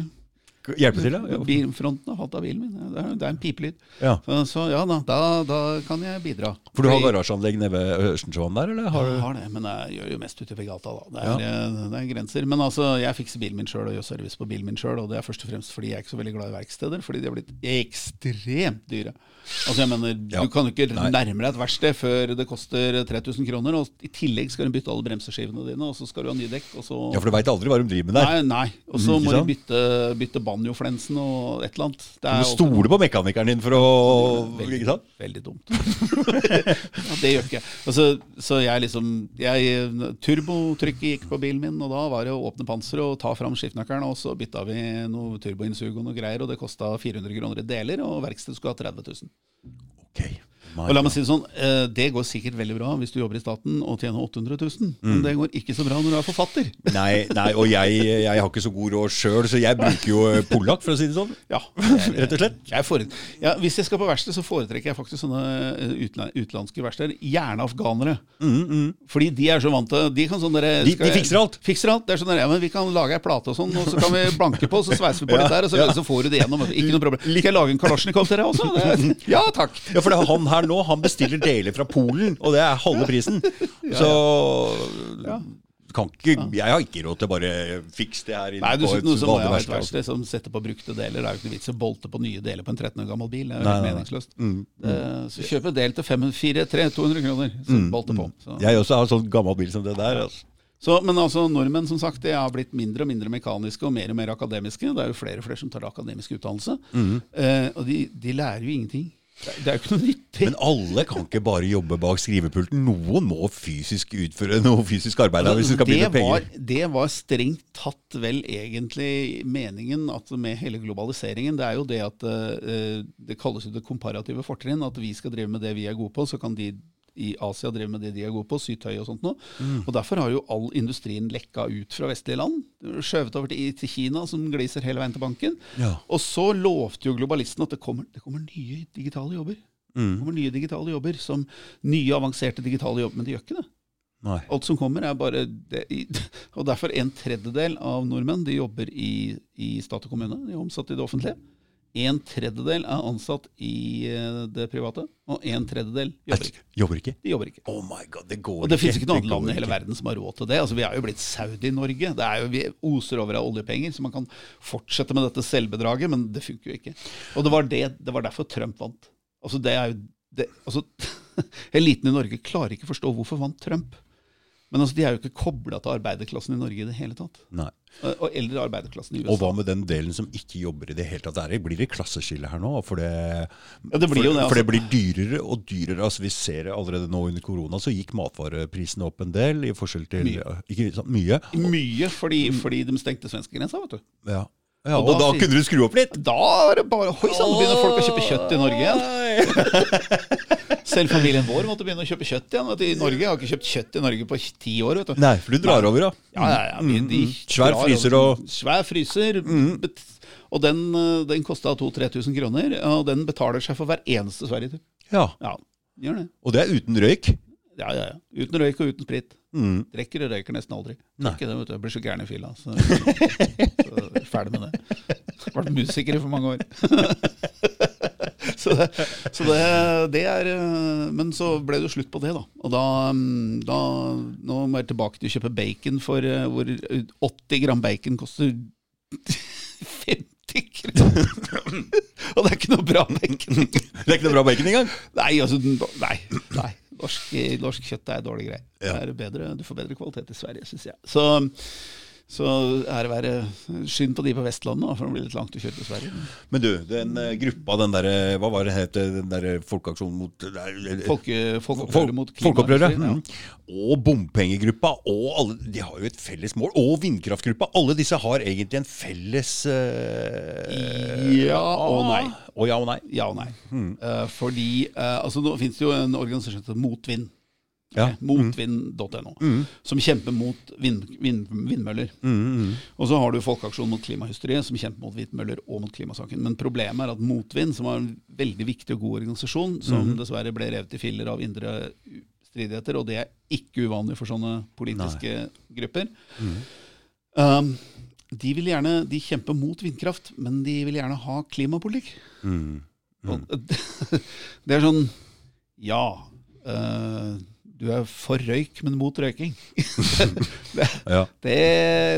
Hjelpe til, ja? Bilfronten har falt av bilen min. Det er, det er en pipelyd. Ja. Så, så ja da, da, da kan jeg bidra. For du har garasjeanlegg nede ved Ørstensjøen der, eller? Har Jeg har det, men jeg gjør jo mest utover gata. da. Det er, ja. det er grenser. Men altså, jeg fikser bilen min sjøl og gjør service på bilen min sjøl. Og det er først og fremst fordi jeg er ikke så veldig glad i verksteder, fordi de har blitt ekstremt dyre. Altså jeg mener, Ja. Du kan jo ikke Nei. nærme deg et verksted før det koster 3000 kroner. Og i tillegg skal du bytte alle bremseskivene dine, og så skal du ha nye dekk. Og så Ja, for du veit aldri hva de driver med der. Nei, nei. Og så Mm, må du bytte, bytte banjoflensen og et eller annet. Det Du må også- stole på mekanikeren din for å Veldig, Ikke sant? veldig dumt. [LAUGHS] ja, det gjør ikke jeg. Altså, så jeg liksom jeg, Turbotrykket gikk på bilen min, og da var det å åpne panseret og ta fram skiftenøkkelen, og så bytta vi noe turboinnsug og noe greier, og det kosta 400 kroner i deler, og verkstedet skulle ha 30 000. Ok. Og la meg si det sånn, eh, Det går sikkert veldig bra hvis du jobber i staten og tjener 800 000, Mm. men det går ikke så bra når du er forfatter. [LAUGHS] Nei, nei, og jeg, jeg har ikke så god råd sjøl, så jeg bruker jo polakk, for å si det sånn. Ja, [LAUGHS] Rett og slett. Jeg fore- ja, hvis jeg skal på verksted, så foretrekker jeg faktisk sånne eh, utenlandske verksteder. Gjerne afghanere. Fordi de er så vant til De kan sånn dere, Mm, De- de fikser alt. Fikser alt. Det er sånn der, ja, men Vi kan lage ei plate og sånn, og så kan vi blanke på, så sveiser vi på [LAUGHS] litt der, og så, så får du det gjennom. Ikke noe problem. Skal jeg lage en kalasjnikov til deg også? Det, ja takk. Ja, for det er han her nå, han bestiller deler fra Polen, og det er halve prisen. Så kan ikke, jeg har ikke råd til å bare fikse det her Nei, du, et så må jeg ha et verksted. verksted som setter på brukte deler. Det er jo ikke noe vits å bolte på nye deler på en 13 år gammel bil. Det er jo helt meningsløst. Mm, Eh, Så kjøp en del til 5, 4, 3, 200 kroner. Så bolte på. Så. Jeg også har sånn gammel bil som det der. Altså. Så, men altså, nordmenn som sagt, det har blitt mindre og mindre mekaniske og mer og mer akademiske. Det er jo flere og flere som tar akademisk utdannelse. Eh, og de, de lærer jo ingenting. Det er- jo ikke noe nyttig. Men alle kan ikke bare jobbe bak skrivepulten. Noen må fysisk utføre noe fysisk arbeid da, hvis det skal bli noe var, penger. det var strengt tatt vel egentlig meningen at med hele globaliseringen. Det er jo det at eh, det kalles jo det komparative fortrinn. At vi skal drive med det vi er gode på, så kan de i Asia driver med det de er gode på, sytøy og sånt noe. Mm. Og Derfor har jo all industrien lekka ut fra vestlige land. Skjøvet over til, til Kina, som gliser hele veien til banken. Ja. Og så lovte jo globalisten at det kommer, det kommer nye digitale jobber. Det Mm. kommer nye digitale jobber som nye avanserte digitale jobber, men de gjør ikke det. Nei. Alt som kommer, er bare det, [LAUGHS] Og derfor en tredjedel av nordmenn de jobber i, i stat og kommune. De er omsatt i det offentlige. En tredjedel er ansatt i eh, det private, og en tredjedel jobber ikke. Jobber ikke? De jobber ikke. Oh my god, det går ikke. Og det finnes ikke noe annet land i hele verden som har råd til det. Altså, Vi er jo blitt Saudi-Norge. Det er jo, Vi oser over av oljepenger, så man kan fortsette med dette selvbedraget, men det funker jo ikke. Og det var, det, det var derfor Trump vant. Altså det er jo det, altså, [LAUGHS] Eliten i Norge klarer ikke å forstå hvorfor vant Trump. Men altså, de er jo ikke kobla til arbeiderklassen i Norge i det hele tatt. Nei. Og eldre arbeiderklassen i USA. Og hva med den delen som ikke jobber i det hele tatt? Det, blir det klasseskille her nå? For det, Ja, det blir for, jo det, for det altså. blir dyrere og dyrere. Altså, vi ser det allerede nå under korona, så gikk matvareprisene opp en del. i forskjell til Mye. Ikke mye. Mye fordi, fordi de stengte svenskegrensa, vet du. Ja. Ja Og og, da da kunne du skru opp litt! Da er det bare Oi sann, begynner folk å kjøpe kjøtt i Norge igjen. [LAUGHS] Selv familien vår måtte begynne å kjøpe kjøtt igjen. Vet du. I Norge jeg har ikke kjøpt kjøtt i Norge på ti år. vet du. Nei, for du drar over, ja. Ja, ja, ja. vi- de Mm, mm. Svær fryser og- Svær fryser. Mm. Og den, eh, den kosta 2000-3000 kroner, og den betaler seg for hver eneste Sverigetur. ja. Ja, gjør det. Og det er uten røyk. Ja, ja, ja. Uten røyk og uten sprit. Mm. Drikker og røyker nesten aldri. Ikke det, vet du. Jeg blir så gæren i fylla. Så, [LAUGHS] så ferdig med det. Jeg Vært musiker i for mange år. [LAUGHS] så det, så det, det er eh, Men så ble det jo slutt på det, da. Og da, mm, da Nå må jeg tilbake til å kjøpe bacon for eh, hvor 80 gram bacon koster [LAUGHS] 50 kroner. Og det er ikke noe bra bacon. Det er ikke noe bra bacon engang. Nei, altså, nei. nei. Norsk, norsk kjøtt er dårlig greie. Ja. Det er bedre, du får bedre kvalitet i Sverige, syns jeg. Så, så det være skynd på de på Vestlandet, for det blir litt langt å kjøre til Sverige. Men du, den eh, gruppa, den derre Hva var det het? Den derre folkeaksjonen mot nei, Folke, folkeopprøret mot. Mm. Og bompengegruppa. Og alle, de har jo et felles mål. Og vindkraftgruppa. Alle disse har egentlig en felles uh, Ja og nei. Og ja og nei. Ja og nei. Mm. Uh, fordi uh, altså, Nå finnes det jo en organisasjon som heter Motvind. Ja. Ok, Motvind.no. Mm. Som kjemper mot vind, vind, vindmøller. Mm, mm. Og så har du Folkeaksjonen mot klimahysteriet, som kjemper mot vindmøller og mot klimasaken. Men problemet er at Motvind, som var en veldig viktig og god organisasjon, som Mhm. dessverre ble revet i filler av indre stridigheter, og det er ikke uvanlig for sånne politiske grupper, Mhm. um, de vil gjerne de kjemper mot vindkraft, men de vil gjerne ha klimapolitikk. Mm. Og [LAUGHS] det er sånn Ja, eh, du er for røyk, men mot røyking. [LAUGHS] det, Ja. det,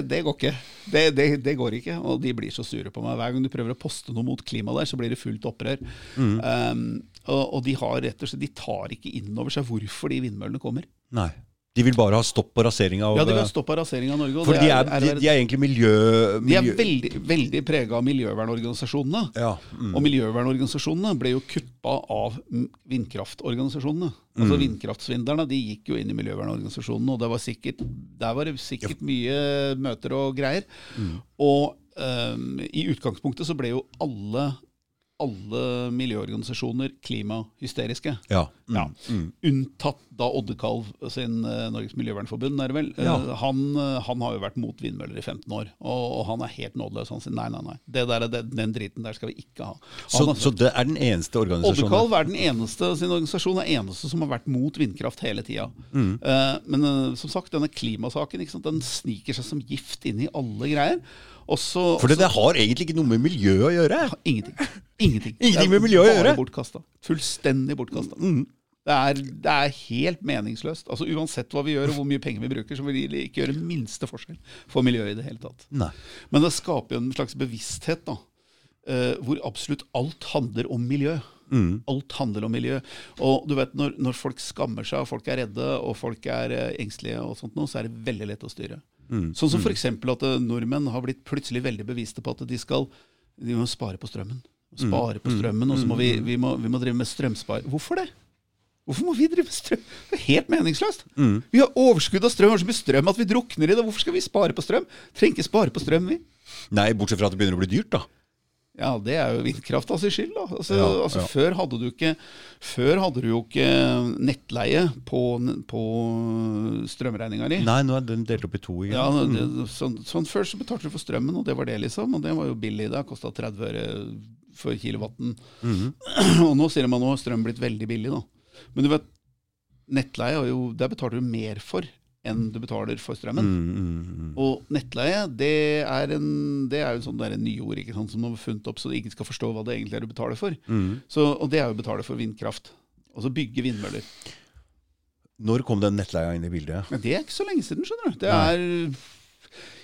det går ikke. Det, det, det går ikke. Og de blir så sure på meg. Hver gang du prøver å poste noe mot klima der, så blir det fullt opprør. Um, og, og de har rett og slett De tar ikke inn over seg hvorfor de vindmøllene kommer. Nei. De vil bare ha stopp på rasering av Ja, de vil ha stopp av rasering av Norge. For de er, de, de er egentlig miljø... de er veldig, veldig prega av miljøvernorganisasjonene. ja. Mm. Og miljøvernorganisasjonene ble jo kuppa av vindkraftorganisasjonene. Altså Mm. Vindkraftsvinderne de gikk jo inn i miljøvernorganisasjonene, og det var sikkert, der var det sikkert mye møter og greier. Mm. Og um, i utgangspunktet så ble jo alle, alle miljøorganisasjoner klimahysteriske. ja. Mm. Ja. Mm. Unntatt da Oddekalv sin eh, Norges Miljøvernforbund, er det vel. Ja. Eh, han, eh, han har jo vært mot vindmøller i 15 år, og, og han er helt nådeløs. Han sier nei, nei, nei. Det der, er den driten der skal vi ikke ha. Så, har så det er den eneste organisasjonen Oddekalv er den eneste sin organisasjon er eneste som har vært mot vindkraft hele tida. Mm. Men som sagt, denne klimasaken den sniker seg som gift inn i alle greier. Og så For det, det har egentlig ikke noe med miljø å gjøre. Ingenting. Ingenting. Ingenting med miljø å gjøre. Bare bortkasta. Fullstendig bortkasta. Mm. Det, er, det er helt meningsløst. Altså Uansett hva vi gjør og hvor mye penger vi bruker, så vil det ikke gjøre minste forskjell for miljøet i det hele tatt. Nei. Men det skaper jo en slags bevissthet da, eh, hvor absolutt alt handler om miljø. Mm. Alt handler om miljø. Og du vet, når, når folk skammer seg, og folk er redde, og folk er eh, engstelige, og sånt så er det veldig lett å styre. Mm. Sånn som f.eks. at eh, nordmenn har blitt plutselig veldig bevisste på at de skal de må spare på strømmen. Spare på strømmen, og så må vi, vi, må, vi må drive med strømspar. Hvorfor det? Hvorfor må vi drive med strøm? Det er helt meningsløst. Vi har overskudd av strøm, har så mye strøm at vi drukner i det. Hvorfor skal vi spare på strøm? Trenger ikke spare på strøm, vi. Nei, bortsett fra at det begynner å bli dyrt, da. Ja, det er jo vindkrafta sin skyld, da. Altså, Ja, altså, ja. Før hadde du ikke Før hadde du jo ikke nettleie på, på strømregninga di. Nei, nå er den delt opp i to igjen. Ja, det, sånn, sånn Før så betalte du for strømmen, og det var det, liksom. Og det var jo billig. Det kosta 30 øre for kilowatten. [CLEARS THROAT] Og nå sier man at strøm blitt veldig billig, da. Men du vet, nettleie jo, der betaler du mer for enn du betaler for strømmen. Mm, mm, mm. Og nettleie det er, en, det er jo sånn et nyord ikke sant, som man har funnet opp så ingen skal forstå hva det egentlig er du betaler for. Mm. Så, og det er jo å betale for vindkraft. Og så bygge vindmøller. Når kom den nettleia inn i bildet? Men det er ikke så lenge siden, skjønner du. Det er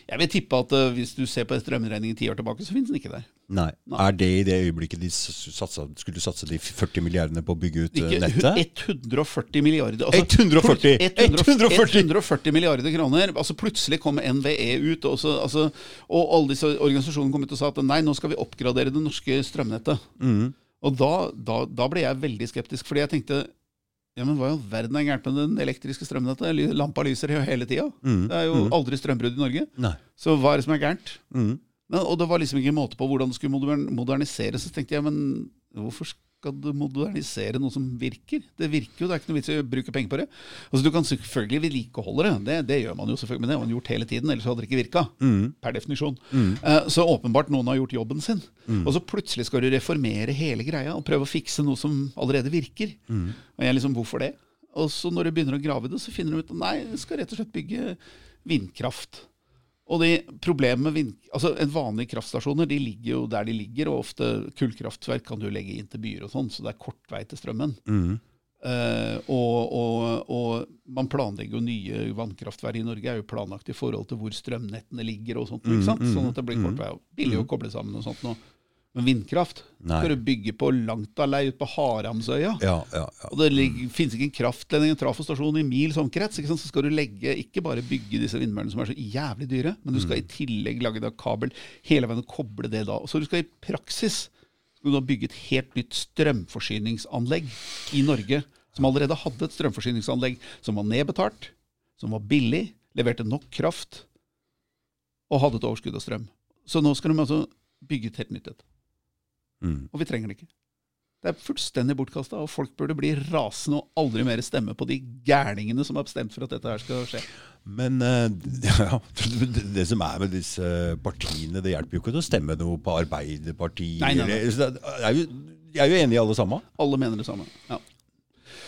Jeg vil tippe at uh, hvis du ser på strømregningen ti år tilbake, så finnes den ikke der. Nei. Nei. Er det i det øyeblikket de satsa, skulle satse de 40 milliardene på å bygge ut eh, Ikke nettet? 140 milliarder 140 140 140 140 milliarder kroner. Altså Plutselig kom NVE ut, og, så, altså, og alle disse organisasjonene kom ut og sa at nei, nå skal vi oppgradere det norske strømnettet. Mm. Og da, da, da ble jeg veldig skeptisk, fordi jeg tenkte ja, men hva i all verden er gærent med den elektriske strømnettet? Lampa lyser jo hele tida. Mm. Det er jo aldri strømbrudd i Norge. Nei. Så hva er det som er gærent? Mm. Men, og det var liksom ikke måte på hvordan det skulle moderniseres. Så tenkte jeg, men hvorfor skal du modernisere noe som virker? Det virker jo, det er ikke noe vits i å bruke penger på det. Altså Du kan selvfølgelig vedlikeholde det, det, det gjør man jo selvfølgelig, men det har man gjort hele tiden, ellers hadde det ikke virka. Mm. Per definisjon. Eh, så åpenbart noen har gjort jobben sin. Og så plutselig skal du reformere hele greia og prøve å fikse noe som allerede virker. Og jeg liksom, hvorfor det? Og så når du begynner å grave i det, så finner du ut at nei, du skal rett og slett bygge vindkraft. Og de problemet med vind, altså en vanlige kraftstasjoner de ligger jo der de ligger, og ofte kullkraftverk kan du legge inn til byer og sånn, så det er kort vei til strømmen. Mm. Uh, og, og, og man planlegger jo nye vannkraftverk i Norge, er jo planlagt i forhold til hvor strømnettene ligger og sånt, ikke sant? sånn at det blir kort vei. Billig å koble sammen og sånt nå. Vindkraft Nei. skal du bygge på langt av lei ute på Haramsøya. Ja, ja, ja. Og det ligger- finnes ikke en kraftledning, en trafostasjon i mils omkrets. Ikke sant? Så skal du legge, ikke bare bygge disse vindmøllene som er så jævlig dyre, men du skal i tillegg lage da kabel hele veien og koble det da. Så du skal i praksis du da bygge et helt nytt strømforsyningsanlegg i Norge, som allerede hadde et strømforsyningsanlegg som var nedbetalt, som var billig, leverte nok kraft og hadde et overskudd av strøm. Så nå skal de altså bygge et helt nytt et. Mm. Og vi trenger det ikke. Det er fullstendig bortkasta, og folk burde bli rasende og aldri mer stemme på de gærningene som har bestemt for at dette her skal skje. Men eh, [LAUGHS] ja, det, som er med disse partiene, det hjelper jo ikke å stemme noe på Arbeiderpartiet. Nei, nei, nei. det er jo, de er jo enige alle sammen. Alle mener det samme. Ja.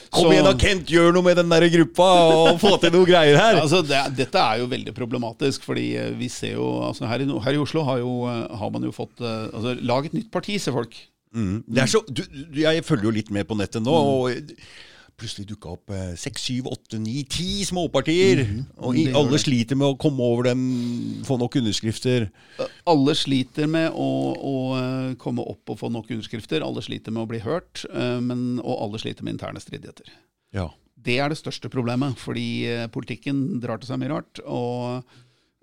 Kom Så- igjen da, Kent, gjør noe med den der gruppa og få til noe greier her! [LAUGHS] Altså, det, dette er jo veldig problematisk, fordi eh, vi ser jo altså her, i, her i Oslo har, jo, eh, har man jo fått eh, altså, Lag et nytt parti, ser folk. Mm. Det så, du, du- jeg følger jo litt med på nettet nå, Mm. og plutselig dukka opp eh, seks, syv, åtte, ni, ti småpartier. Og i, Mm-hmm. Det alle sliter med å komme over dem, få nok underskrifter. Alle sliter med å, å eh, komme opp og få nok underskrifter. Alle sliter med å bli hørt, eh, men, og alle sliter med interne stridigheter. Ja. Det er det største problemet, fordi eh, politikken drar til seg mye rart. Og,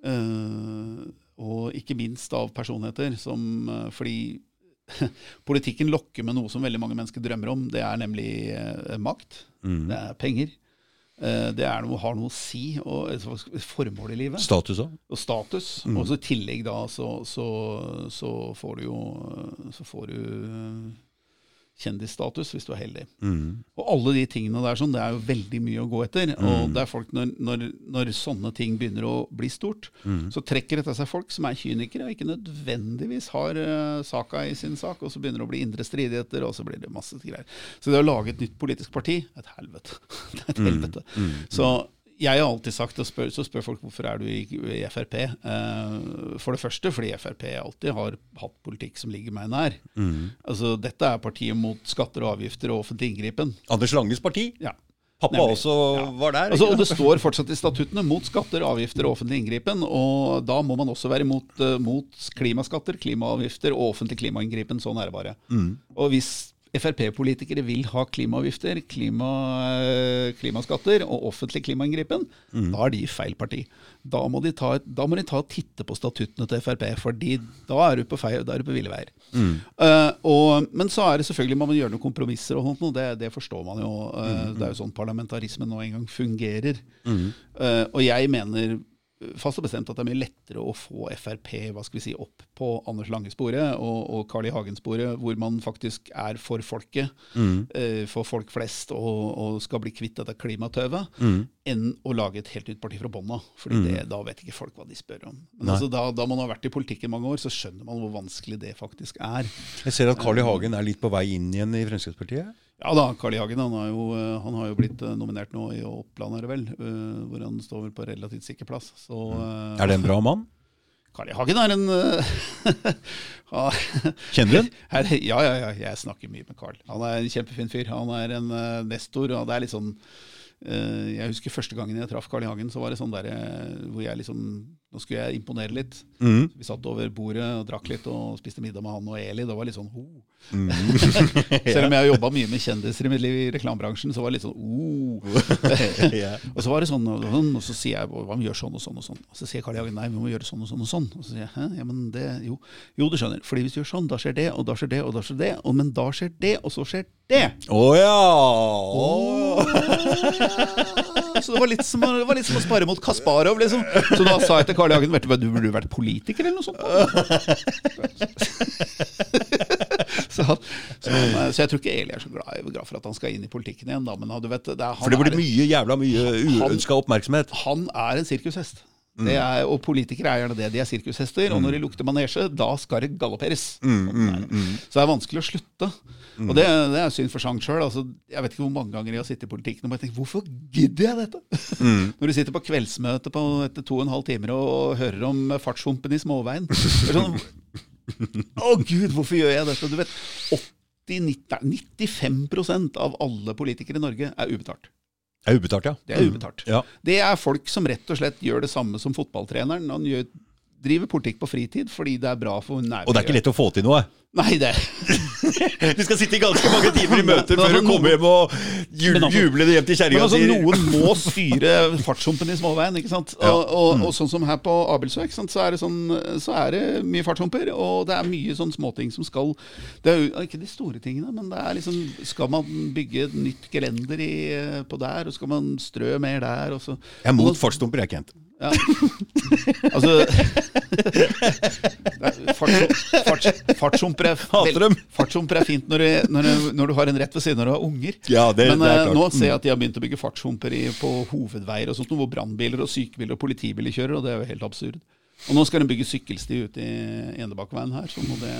øh, og ikke minst av personligheter som eh, Fordi [LAUGHS] politikken lokker med noe som veldig mange mennesker drømmer om. Det er nemlig eh, makt. Mm. Det er penger. Eh, det er noe, har noe å si, og et formål i livet. Status òg. Og status. Og så i tillegg da så, så, så får du jo Så får du kjendisstatus hvis du er heldig. Mm. Og alle de tingene der sånn, det er jo veldig mye å gå etter. Og det er folk, når, når, når sånne ting begynner å bli stort, så trekker det til seg folk som er kynikere og ikke nødvendigvis har uh, saka i sin sak, og så begynner det å bli indre stridigheter, og så blir det masse greier. Så det å lage et nytt politisk parti et helvete. [LAUGHS] det er et helvete. Så jeg har alltid sagt, og spør, så spør folk hvorfor er du i, i Frp. Uh, for det første fordi Frp alltid har hatt politikk som ligger meg nær. Altså, dette er partiet mot skatter og avgifter og offentlig inngripen. Anders Langes parti. Ja. Pappa Nemlig. også var der. Altså, og det står fortsatt i statuttene mot skatter, avgifter og offentlig inngripen. Og da må man også være mot, uh, mot klimaskatter, klimaavgifter og offentlig klimainngripen. Sånn er det bare. Og hvis Frp-politikere vil ha klimaavgifter, klima, eh, klimaskatter og offentlig klimainngripen, da er de feil parti. Da må de ta, da må de ta og titte på statuttene til Frp, fordi da er du på, feil, da er du på ville veier. Eh, og, men så er det selvfølgelig man må gjøre noen kompromisser, og sånt, det, det forstår man jo. Eh, Det er jo sånn parlamentarismen nå engang fungerer. Uh, og jeg mener fast og bestemt at det er mye lettere å få Frp hva skal vi si, opp på Anders Lange-sporet og, og Carl I. Hagen-sporet, hvor man faktisk er for folket, eh, for folk flest, og, og skal bli kvitt dette klimatøvet, enn å lage et helt nytt parti fra bånn av. Fordi det, da vet ikke folk hva de spør om. Men altså, da, da man har vært i politikken mange år, så skjønner man hvor vanskelig det faktisk er. Jeg ser at Carl I. Hagen er litt på vei inn igjen i Fremskrittspartiet. Ja da, Carl I. Hagen han, har jo, eh, han har jo blitt eh, nominert nå i Oppland, er det vel, eh, hvor han står vel på relativt sikker plass. Så, eh, Er det en bra mann? [LAUGHS] Carl I. Hagen er en [LAUGHS] [LAUGHS] Kjenner du den? ja, ja, ja, jeg snakker mye med Carl. Han er en kjempefin fyr. Han er en nestor, og det er litt sånn Jeg husker første gangen jeg traff Carl I. Hagen, så var det sånn der hvor jeg liksom Nå skulle jeg imponere litt. Mm. Vi satt over bordet og drakk litt og spiste middag med han og Eli. Det var litt sånn ho. Mm. [LAUGHS] [LAUGHS] Selv om jeg har jobba mye med kjendiser i mitt liv i reklamebransjen, så var det litt sånn oh. [LAUGHS] Og så var det sånn, og sånn, og så sier jeg hva om vi gjør sånn og sånn og sånn. Og så sier Karl Jagen nei, vi må gjøre sånn og sånn og sånn. Og så sier jeg hæ, ja, men det, jo, jo, du skjønner. Fordi hvis du gjør sånn, da skjer det, og da skjer det, og da skjer det. Og, men da skjer det, og så skjer det. Å ja! Å. Så det var litt som, det var litt som å spare mot Kasparov, liksom. Så da sa jeg til Carl I. Hagen vet du burde vært politiker eller noe sånt. [LAUGHS] så, han, så, han, så jeg tror ikke Eli er så glad, glad for at han skal inn i politikken igjen, da. Men du vet, det er, han For det blir mye jævla mye uønska oppmerksomhet. Han er en sirkushest. Det er, og politikere er gjerne det. De er sirkushester. Og når de lukter manesje, da skal det galopperes. Sånn er det. Så det er vanskelig å slutte. Og det, det er synd for Chang sjøl. Altså, jeg vet ikke hvor mange ganger jeg har sittet i politikken og bare tenkt hvorfor gidder jeg dette? [LAUGHS] Når du sitter på kveldsmøte på, etter to og en halv timer og hører om fartshumpen i småveien. Det er sånn, [LAUGHS] Å gud, hvorfor gjør jeg dette? Du vet, 80-95% av alle politikere i Norge er ubetalt. Det er ubetalt, ja. Det er ubetalt. Ja. Det er folk som rett og slett gjør det samme som fotballtreneren. Han gjør, driver politikk på fritid fordi det er bra for nærmiljøet. Og det er ikke lett å få til noe. Nei, det Du skal sitte i ganske mange timer i møter før altså, du kommer hjem og jubler Men altså- hjem til kjerringa altså, noen må [LAUGHS] styre fartshumpen i småveien. ikke sant? Og, og, og sånn som her på Abelsø? Så, er det sånn, så er det mye fartshumper. Og det er mye sånn småting som skal Det er jo ikke de store tingene, men det er liksom Skal man bygge et nytt gelender i, på der, og skal man strø mer der? Og så, Jeg er mot fartshumper, jeg, Kent. Ja. Altså farts, farts, Fartshumper er, er fint når, du, når, du, når du har en rett ved siden av du har unger. Ja, det- Men det er eh, klart. nå ser jeg at de har begynt å bygge fartshumper på hovedveier, og sånt, hvor brannbiler og sykebiler og politibiler kjører, og det er jo helt absurd. Og nå skal de bygge sykkelsti ute i Enebakkeveien her. Så må det,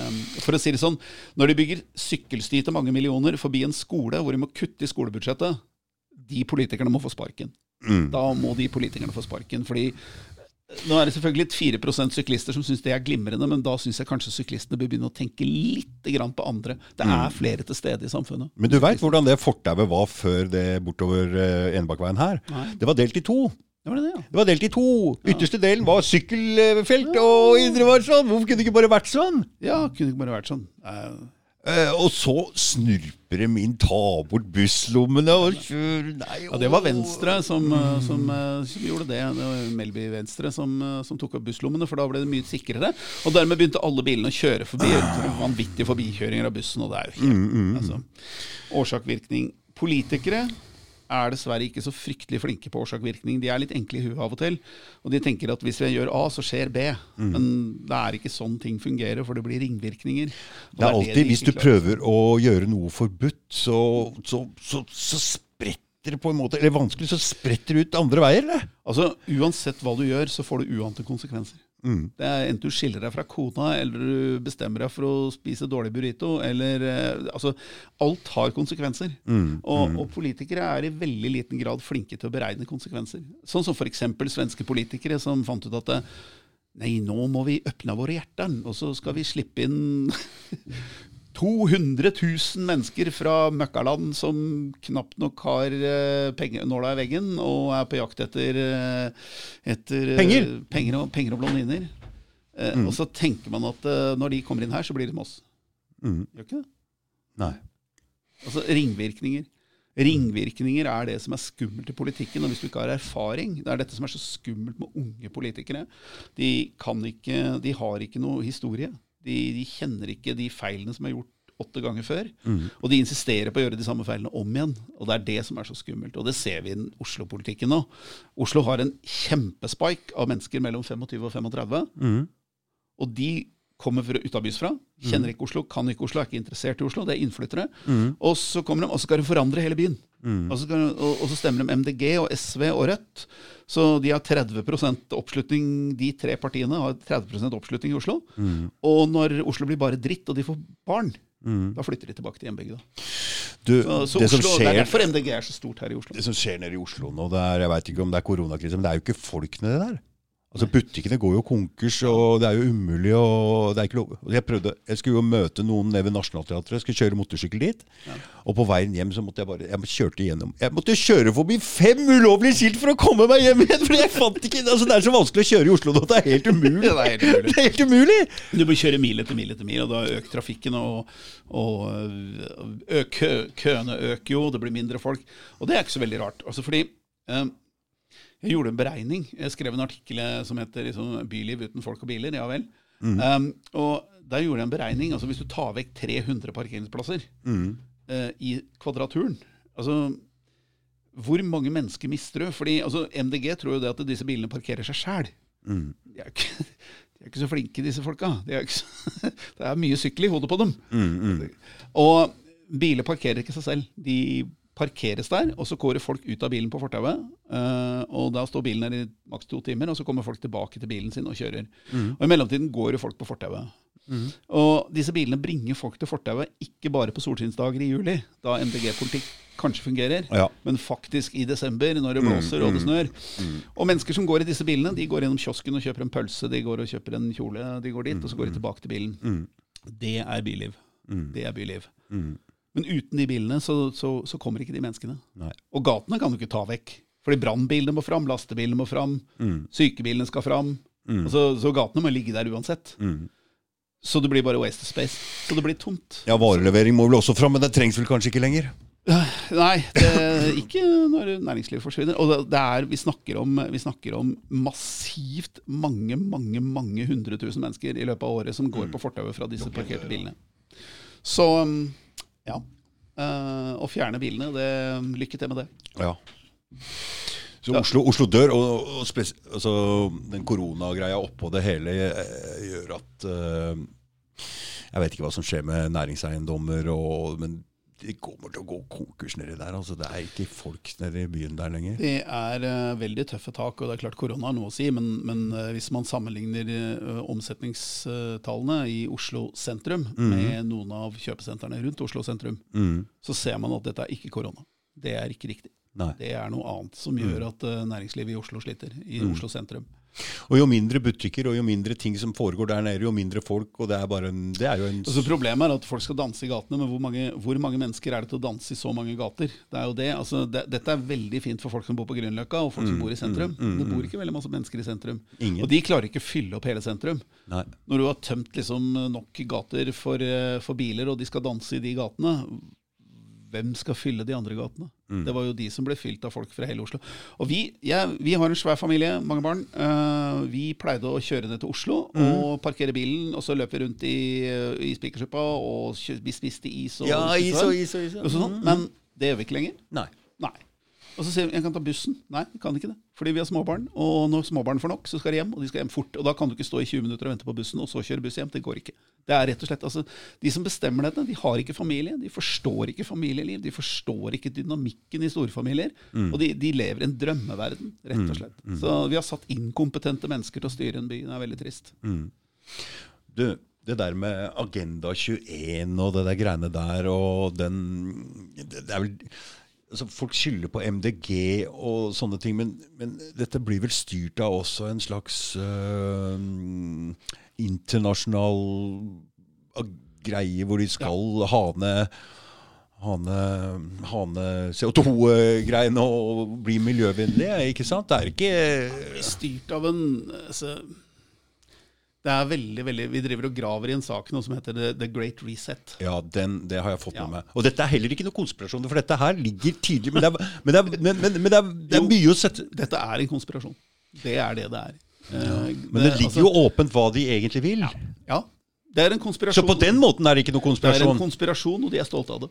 for å si det sånn, når de bygger sykkelsti til mange millioner forbi en skole hvor de må kutte i skolebudsjettet, de politikerne må få sparken. Mm. Da må de politikerne få sparken. fordi nå er det selvfølgelig et 4 syklister som syns det er glimrende, men da syns jeg kanskje syklistene bør begynne å tenke litt grann på andre. Det Mm. er flere til stede i samfunnet. Men du veit hvordan det fortauet var før det bortover Enebakkveien her? Nei. Det var delt i to. Det var det, ja. Det var delt i to. Ytterste delen var sykkelfelt, og indre var sånn. Hvorfor kunne det ikke bare vært sånn? Ja, kunne det ikke bare vært sånn. Uh, Eh, og så snurper de inn, ta bort busslommene og kjører Nei, Ja, Det var. Venstre som, eh, som, eh, som gjorde det. Det Melby Venstre som, eh, som tok opp busslommene, for da ble det mye sikrere. Og dermed begynte alle bilene å kjøre forbi. Vanvittige forbikjøringer av bussen, og det er jo helt altså, Årsak-virkning. Politikere er dessverre ikke så fryktelig flinke på årsak-virkning. De er litt enkle i huet av og til, og de tenker at hvis vi gjør A, så skjer B. Men det er ikke sånn ting fungerer, for det blir ringvirkninger. Det er de alltid, hvis du prøver å gjøre noe forbudt, så, så, så, så spretter det på en måte Eller vanskelig, så spretter det ut andre veier, eller? Altså, Uansett hva du gjør, så får du uante konsekvenser. Det er Enten du skiller deg fra kona, eller du bestemmer deg for å spise dårlig burrito. eller, eh, altså, Alt har konsekvenser. Og, og politikere er i veldig liten grad flinke til å beregne konsekvenser. Sånn som f.eks. svenske politikere som fant ut at eh, Nei, nå må vi åpne våre hjerter, og så skal vi slippe inn 200 000 mennesker fra møkkaland som knapt nok har eh, penge, nåla i veggen, og er på jakt etter, eh, etter eh, Penger. penger, og, penger og blondiner. Mm. Og så tenker man at når de kommer inn her, så blir det som oss. Mm. Gjør ikke det? Nei. Altså ringvirkninger. Ringvirkninger er det som er skummelt i politikken. Og hvis du ikke har erfaring Det er dette som er så skummelt med unge politikere. De, kan ikke, de har ikke noe historie. De, de kjenner ikke de feilene som er gjort åtte ganger før. Og de insisterer på å gjøre de samme feilene om igjen. Og det er det som er så skummelt. Og det ser vi i Oslo-politikken nå. Oslo har en kjempespike av mennesker mellom 25 og 35. Og de kommer fra utabys fra, kjenner ikke Oslo, kan ikke Oslo, er ikke interessert i Oslo. Det er innflyttere. Og så kommer de, og så skal de forandre hele byen. Og, så skal, og, og så stemmer de MDG og SV og Rødt. Så de har 30% oppslutning, de tre partiene har 30% oppslutning i Oslo. Og når Oslo blir bare dritt, og de får barn, da flytter de tilbake til hjembygda. Du, Så, så det, som skjer, det er derfor MDG er så stort her i Oslo. det som skjer nede i Oslo nå, det er, jeg veit ikke om det er koronakrise, men det er jo ikke folk nedi der. Altså Butikkene går jo konkurs, og det er jo umulig å det er ikke lov. Jeg prøvde, jeg skulle jo møte noen nede ved Nationaltheatret, skulle kjøre motorsykkel dit. Og på veien hjem så måtte jeg bare Jeg kjørte gjennom Jeg måtte kjøre forbi fem ulovlige skilt for å komme meg hjem igjen! For jeg fant ikke altså Det er så vanskelig å kjøre i Oslo nå, det er helt umulig! Det er helt umulig. [LAUGHS] Det er helt umulig! Du må kjøre mil etter mil etter mil, og da øker trafikken, og, og ø, kø, køene øker jo, det blir mindre folk. Og det er ikke så veldig rart. Altså fordi eh, jeg gjorde en beregning. Jeg skrev en artikkel eh, som heter liksom, 'Byliv uten folk og biler'. Ja vel. Um, og der gjorde jeg en beregning. altså Hvis du tar vekk 300 parkeringsplasser eh, i Kvadraturen altså hvor mange mennesker mister du? Fordi altså, MDG tror jo det at disse bilene parkerer seg sjæl. De, er ikke- [LAUGHS] de er ikke så flinke, disse folka. De er ikke så, [LAUGHS] det er mye sykkel i hodet på dem. Og biler parkerer ikke seg selv. De parkeres der, og så går det folk ut av bilen på fortauet. eh, og da står bilen der i maks to timer, og så kommer folk tilbake til bilen sin og kjører. Og i mellomtiden går jo folk på fortauet. Og disse bilene bringer folk til fortauet ikke bare på solskinnsdager i juli, da MDG-politikk kanskje fungerer, Ja. men faktisk i desember, når det blåser og det snør. Og mennesker som går i disse bilene, de går gjennom kiosken og kjøper en pølse, de går og kjøper en kjole, de går dit, og så går de tilbake til bilen. Det er byliv. Det er byliv. Men uten de bilene så, så, så kommer ikke de menneskene. Nei. Og gatene kan du ikke ta vekk. Fordi brannbilene må fram, lastebilene må fram, sykebilene skal fram. Altså, så gatene må ligge der uansett. Så det blir bare waste of space. Så det blir tomt. Ja, varelevering må vel også fram, men det trengs vel kanskje ikke lenger? Nei, det, ikke når næringslivet forsvinner. Og det, det er, vi, snakker om, vi snakker om massivt mange, mange mange hundre tusen mennesker i løpet av året som går på fortauet fra disse parkerte bilene. Så ja. Uh, å fjerne bilene, det, lykke til med det. Ja. Så Oslo, Oslo dør, og, og spes, altså, den koronagreia oppå det hele eh, gjør at uh, Jeg vet ikke hva som skjer med næringseiendommer, og, men de kommer til å gå konkurs nedi der. Altså, det er ikke folk nede i byen der lenger. Det er uh, veldig tøffe tak, og det er klart korona har noe å si, men, men uh, hvis man sammenligner uh, omsetningstallene i Oslo sentrum med noen av kjøpesentrene rundt Oslo sentrum, så ser man at dette er ikke korona. Det er ikke riktig. Nei. Det er noe annet som gjør at næringslivet i Oslo sliter. I Mm. Oslo sentrum. Og jo mindre butikker og jo mindre ting som foregår der nede, jo mindre folk. Og det er, bare en, det er jo en Altså Problemet er at folk skal danse i gatene, men hvor mange, hvor mange mennesker er det til å danse i så mange gater? Det er jo det. Altså, det dette er veldig fint for folk som bor på Grünerløkka og folk som bor i sentrum. det bor ikke veldig masse mennesker i sentrum. Mm, Ingen. Og de klarer ikke å fylle opp hele sentrum. Nei. Når du har tømt liksom nok gater for, eh, for biler, og de skal danse i de gatene, hvem skal fylle de andre gatene? Mm. Det var jo de som ble fylt av folk fra hele Oslo. Og vi, ja, vi har en svær familie, mange barn. Uh, vi pleide å kjøre ned til Oslo Mm. og parkere bilen, og så løp vi rundt i, i Spikersuppa og vi spiste is og Ja, is og is og is. Og sånn. Men det gjør vi ikke lenger. Nei. Nei. Og så sier vi jeg kan ta bussen. Nei, vi kan ikke det. Fordi vi har småbarn. Og når småbarn får nok, så skal de hjem. Og de skal hjem fort. Og da kan du ikke stå i 20 minutter og vente på bussen, og så kjøre buss hjem. Det går ikke. Det er rett og slett, altså, De som bestemmer dette, de har ikke familie. De forstår ikke familieliv. De forstår ikke dynamikken i storfamilier. Og de, de lever en drømmeverden, rett og slett. Så vi har satt inkompetente mennesker til å styre en by. Det er veldig trist. Du, det der med Agenda 21 og det der greiene der, og den Det, det er vel altså Folk skylder på MDG og sånne ting, men, men dette blir vel styrt av også en slags øh, internasjonal ag- greie hvor de skal ned Hane, hane CO2-greiene og bli miljøvennlige, ikke sant? Det er ikke Styrt av en altså, Det er veldig, veldig Vi driver og graver i en sak nå som heter The, The Great Reset. Ja, den, det har jeg fått Ja. med meg. Og dette er heller ikke noe konspirasjon, for dette her ligger tidlig. Men det er, men det er, men, men, men det er, det er mye å sette Dette er en konspirasjon. Det er det det er. Eh, Men det ligger jo åpent hva de egentlig vil. Ja. Det er en konspirasjon. Så på den måten er det ikke noe Det er en konspirasjon. konspirasjon, og de er stolte av det.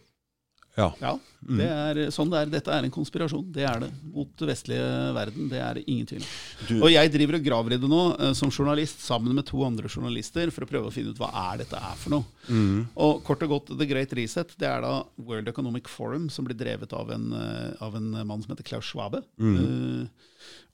Ja. Ja, Mm. det er sånn det er. Dette er en konspirasjon. Det er det. Mot vestlige verden. Det er det ingen tvil om. Og jeg driver og graver i det nå eh, som journalist sammen med to andre journalister for å prøve å finne ut hva er dette er for noe. Mm. Og kort og godt, The Great Reset det er da World Economic Forum, som blir drevet av en, eh, av en mann som heter Klaus Schwabe. Mm. Eh,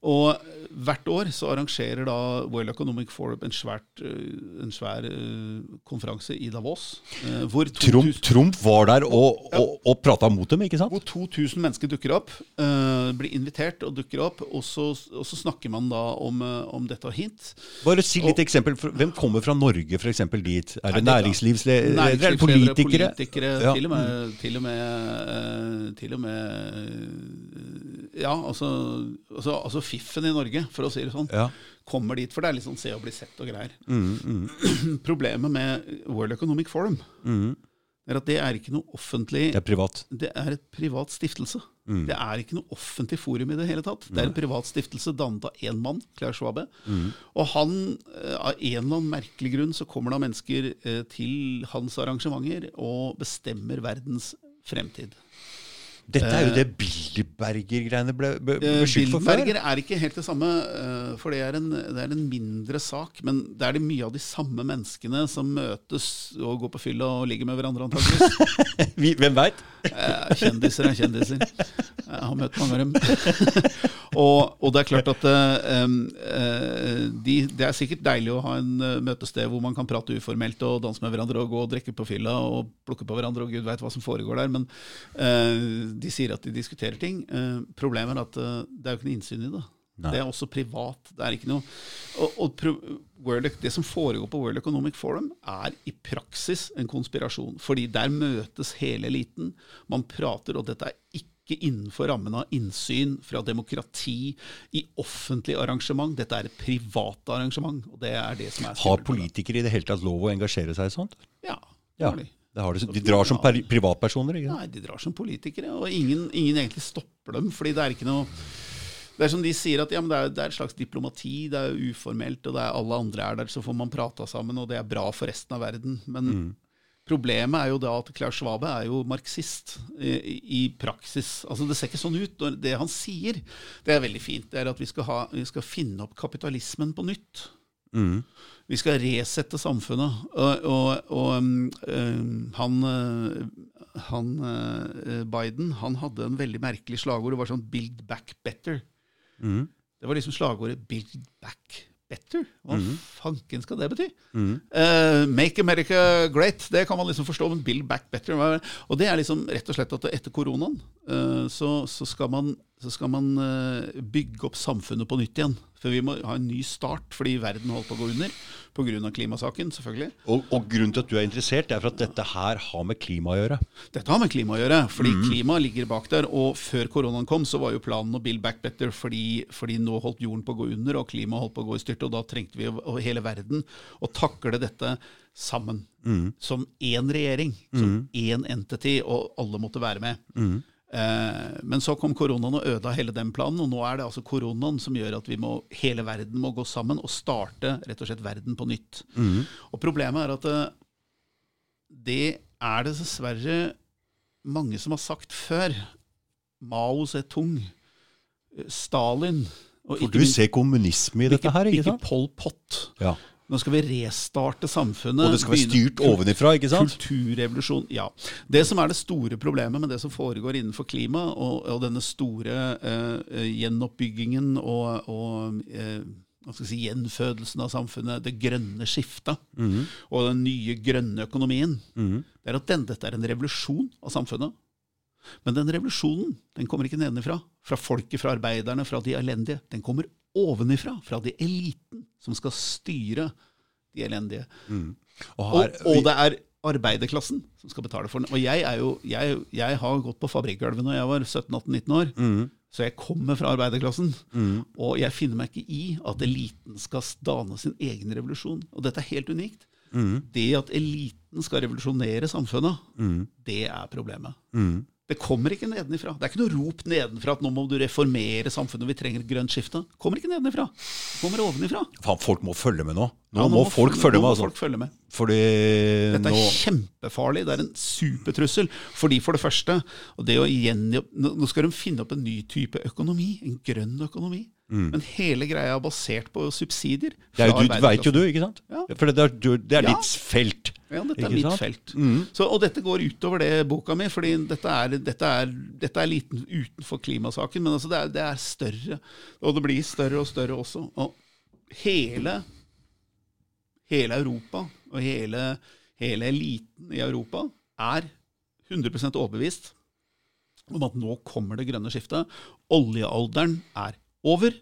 og hvert år så arrangerer da World Economic Forum en, svært, eh, en svær eh, konferanse i Davos. eh, hvor, 2000, Trump, Trump var der og, og, og prata mot dem, ikke sant? hvor 2000 mennesker dukker opp. blir invitert og dukker opp. Og så, og så snakker man da om, om dette og hint. Bare si litt eksempel. Hvem kommer fra Norge f.eks. dit? Er det næringslivsledere? Næringslivsledere, Politikere? politikere Ja. til og med, til og med, til og med Ja, altså, altså, altså fiffen i Norge, for å si det sånn, Ja. kommer dit. For det er litt sånn se og bli sett og greier. Mm, mm, [CLEARS THROAT] Problemet med World Economic Forum mm. er at det er ikke noe offentlig Det er privat. Det er et privat stiftelse. Mm. Det er ikke noe offentlig forum i det hele tatt. Det er en privat stiftelse dannet av én mann, Claire Schwabe. Mm. Og han, eh, av en eller annen merkelig grunn, så kommer da mennesker eh, til hans arrangementer og bestemmer verdens fremtid. Dette er jo det Bilderberger-greiene ble be- Eh, beskyldt for før. Bilderberger er ikke helt det samme, eh, for det er, en, det er en mindre sak. Men det er det mye av de samme menneskene som møtes og går på fylla og ligger med hverandre, antakeligvis. [LAUGHS] Hvem veit? Eh, Kjendiser er kjendiser. Jeg har møtt mange av dem. [LAUGHS] og, og det er klart at um, eh, de, det er sikkert deilig å ha en eh, møtested hvor man kan prate uformelt og danse med hverandre og gå og drikke på fylla og plukke på hverandre, og gud veit hva som foregår der. Men eh, de sier at de diskuterer ting. Eh, problemet er at eh, det er jo ikke noe innsyn i det. Nei. Det er også privat. Det er ikke noe og, og World, Det som foregår på World Economic Forum, er i praksis en konspirasjon. Fordi der møtes hele eliten. Man prater, og dette er ikke innenfor rammen av innsyn fra demokrati i offentlig arrangement. Dette er et privat arrangement, og det er det som er Har politikere i det hele tatt lov å engasjere seg i sånt? Ja, Ja. Det har de. drar som privatpersoner, ikke? Nei, de drar som politikere, og ingen, ingen egentlig stopper dem. fordi det er ikke noe det er som de sier, at ja, men det, er, det er et slags diplomati, det er uformelt, og det er alle andre er der, så får man prata sammen, og det er bra for resten av verden. Men problemet er jo da at Klaus Schwabe er jo marxist i, i praksis. Altså Det ser ikke sånn ut. og Det han sier, det er veldig fint. Det er at vi skal, ha, vi skal finne opp kapitalismen på nytt. Mm. Vi skal resette samfunnet. Og, og, og um, han, uh, han uh, Biden han hadde en veldig merkelig slagord. Det var sånn 'Build back better'. Mm. Det var liksom slagordet 'Build back better? Hva fanken skal det bety? Uh, make America great, det kan man liksom forstå, men build back better er? Og det er liksom rett og slett at etter koronaen uh, så, så skal man, så skal man eh, bygge opp samfunnet på nytt igjen. For vi må ha en ny start, fordi verden holdt på å gå under. Pga. klimasaken, selvfølgelig. Og, og grunnen til at du er interessert, er for at dette her har med klima å gjøre. Dette har med klima å gjøre, fordi klima ligger bak der. Og før koronaen kom, så var jo planen å build back better, fordi, fordi nå holdt jorden på å gå under, og klimaet holdt på å gå i styrte. Og da trengte vi og hele verden å takle dette sammen. Som én regjering, som én entity, og alle måtte være med. Eh, men så kom koronaen og ødela hele den planen, og nå er det altså koronaen som gjør at vi må, hele verden må gå sammen og starte rett og slett verden på nytt. Og problemet er at eh, det er det dessverre mange som har sagt før. Mao Zedong, eh, Stalin For du ser kommunisme i dette her, ikke sant? Pol Pot. Ja. Nå skal vi restarte samfunnet. Og det skal være styrt ovenifra, ikke sant? Kulturrevolusjon, ja. Det som er det store problemet med det som foregår innenfor klima, og, og denne store eh, gjenoppbyggingen og, og eh, si, gjenfødelsen av samfunnet, det grønne skiftet, Mhm. og den nye grønne økonomien, det er at den, dette er en revolusjon av samfunnet. Men den revolusjonen den kommer ikke nedenifra, fra folket, fra arbeiderne, fra de elendige. Den kommer ovenifra, fra de eliten som skal styre de elendige. Og Og, her, og det er arbeiderklassen som skal betale for den. Og jeg, er jo, jeg, jeg har gått på fabrikkgulvet når jeg var 17-18-19 år. Mm. Så jeg kommer fra arbeiderklassen. Og jeg finner meg ikke i at eliten skal dane sin egen revolusjon. Og dette er helt unikt. Mm. Det at eliten skal revolusjonere samfunnet, det er problemet. Det kommer ikke nedenifra. Det er ikke noe rop nedenfra at nå må du reformere samfunnet, vi trenger et grønt skifte. Det kommer ikke nedenifra. Det kommer ovenifra. faen, folk må følge med nå. Nå Ja, må folk følge nå med, må altså. folk følge med. Fordi Dette nå er kjempefarlig. Det er en supertrussel. Fordi for det første og det å gjenjobb, Nå nå skal de finne opp en ny type økonomi. En grønn økonomi. Men hele greia er basert på subsidier. Mm. det er, du veit jo du, ikke sant? Ja. For det er, det er Ja. ditt felt. Ja, dette er mitt felt. Så, og dette går utover det boka mi, fordi dette er, dette er, dette er liten utenfor klimasaken. Men altså det, er, det er større, og det blir større og større også. Og hele, hele Europa og hele, hele eliten i Europa er 100 overbevist om at nå kommer det grønne skiftet. Oljealderen er over.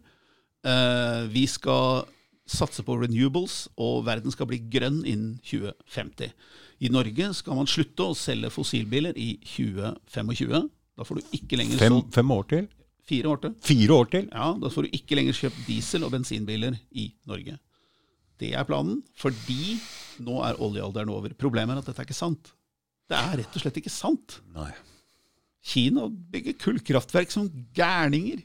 Eh, vi skal satse på renewables, og verden skal bli grønn innen 2050. I Norge skal man slutte å selge fossilbiler i 2025. Da får du ikke lenger Fem, solgt fem år til? fire år til. Fire år til? Ja, Da får du ikke lenger kjøpt diesel- og bensinbiler i Norge. Det er planen, fordi nå er oljealderen over. Problemet er at dette er ikke sant. Det er rett og slett ikke sant. Nei. Kina bygger kullkraftverk som gærninger.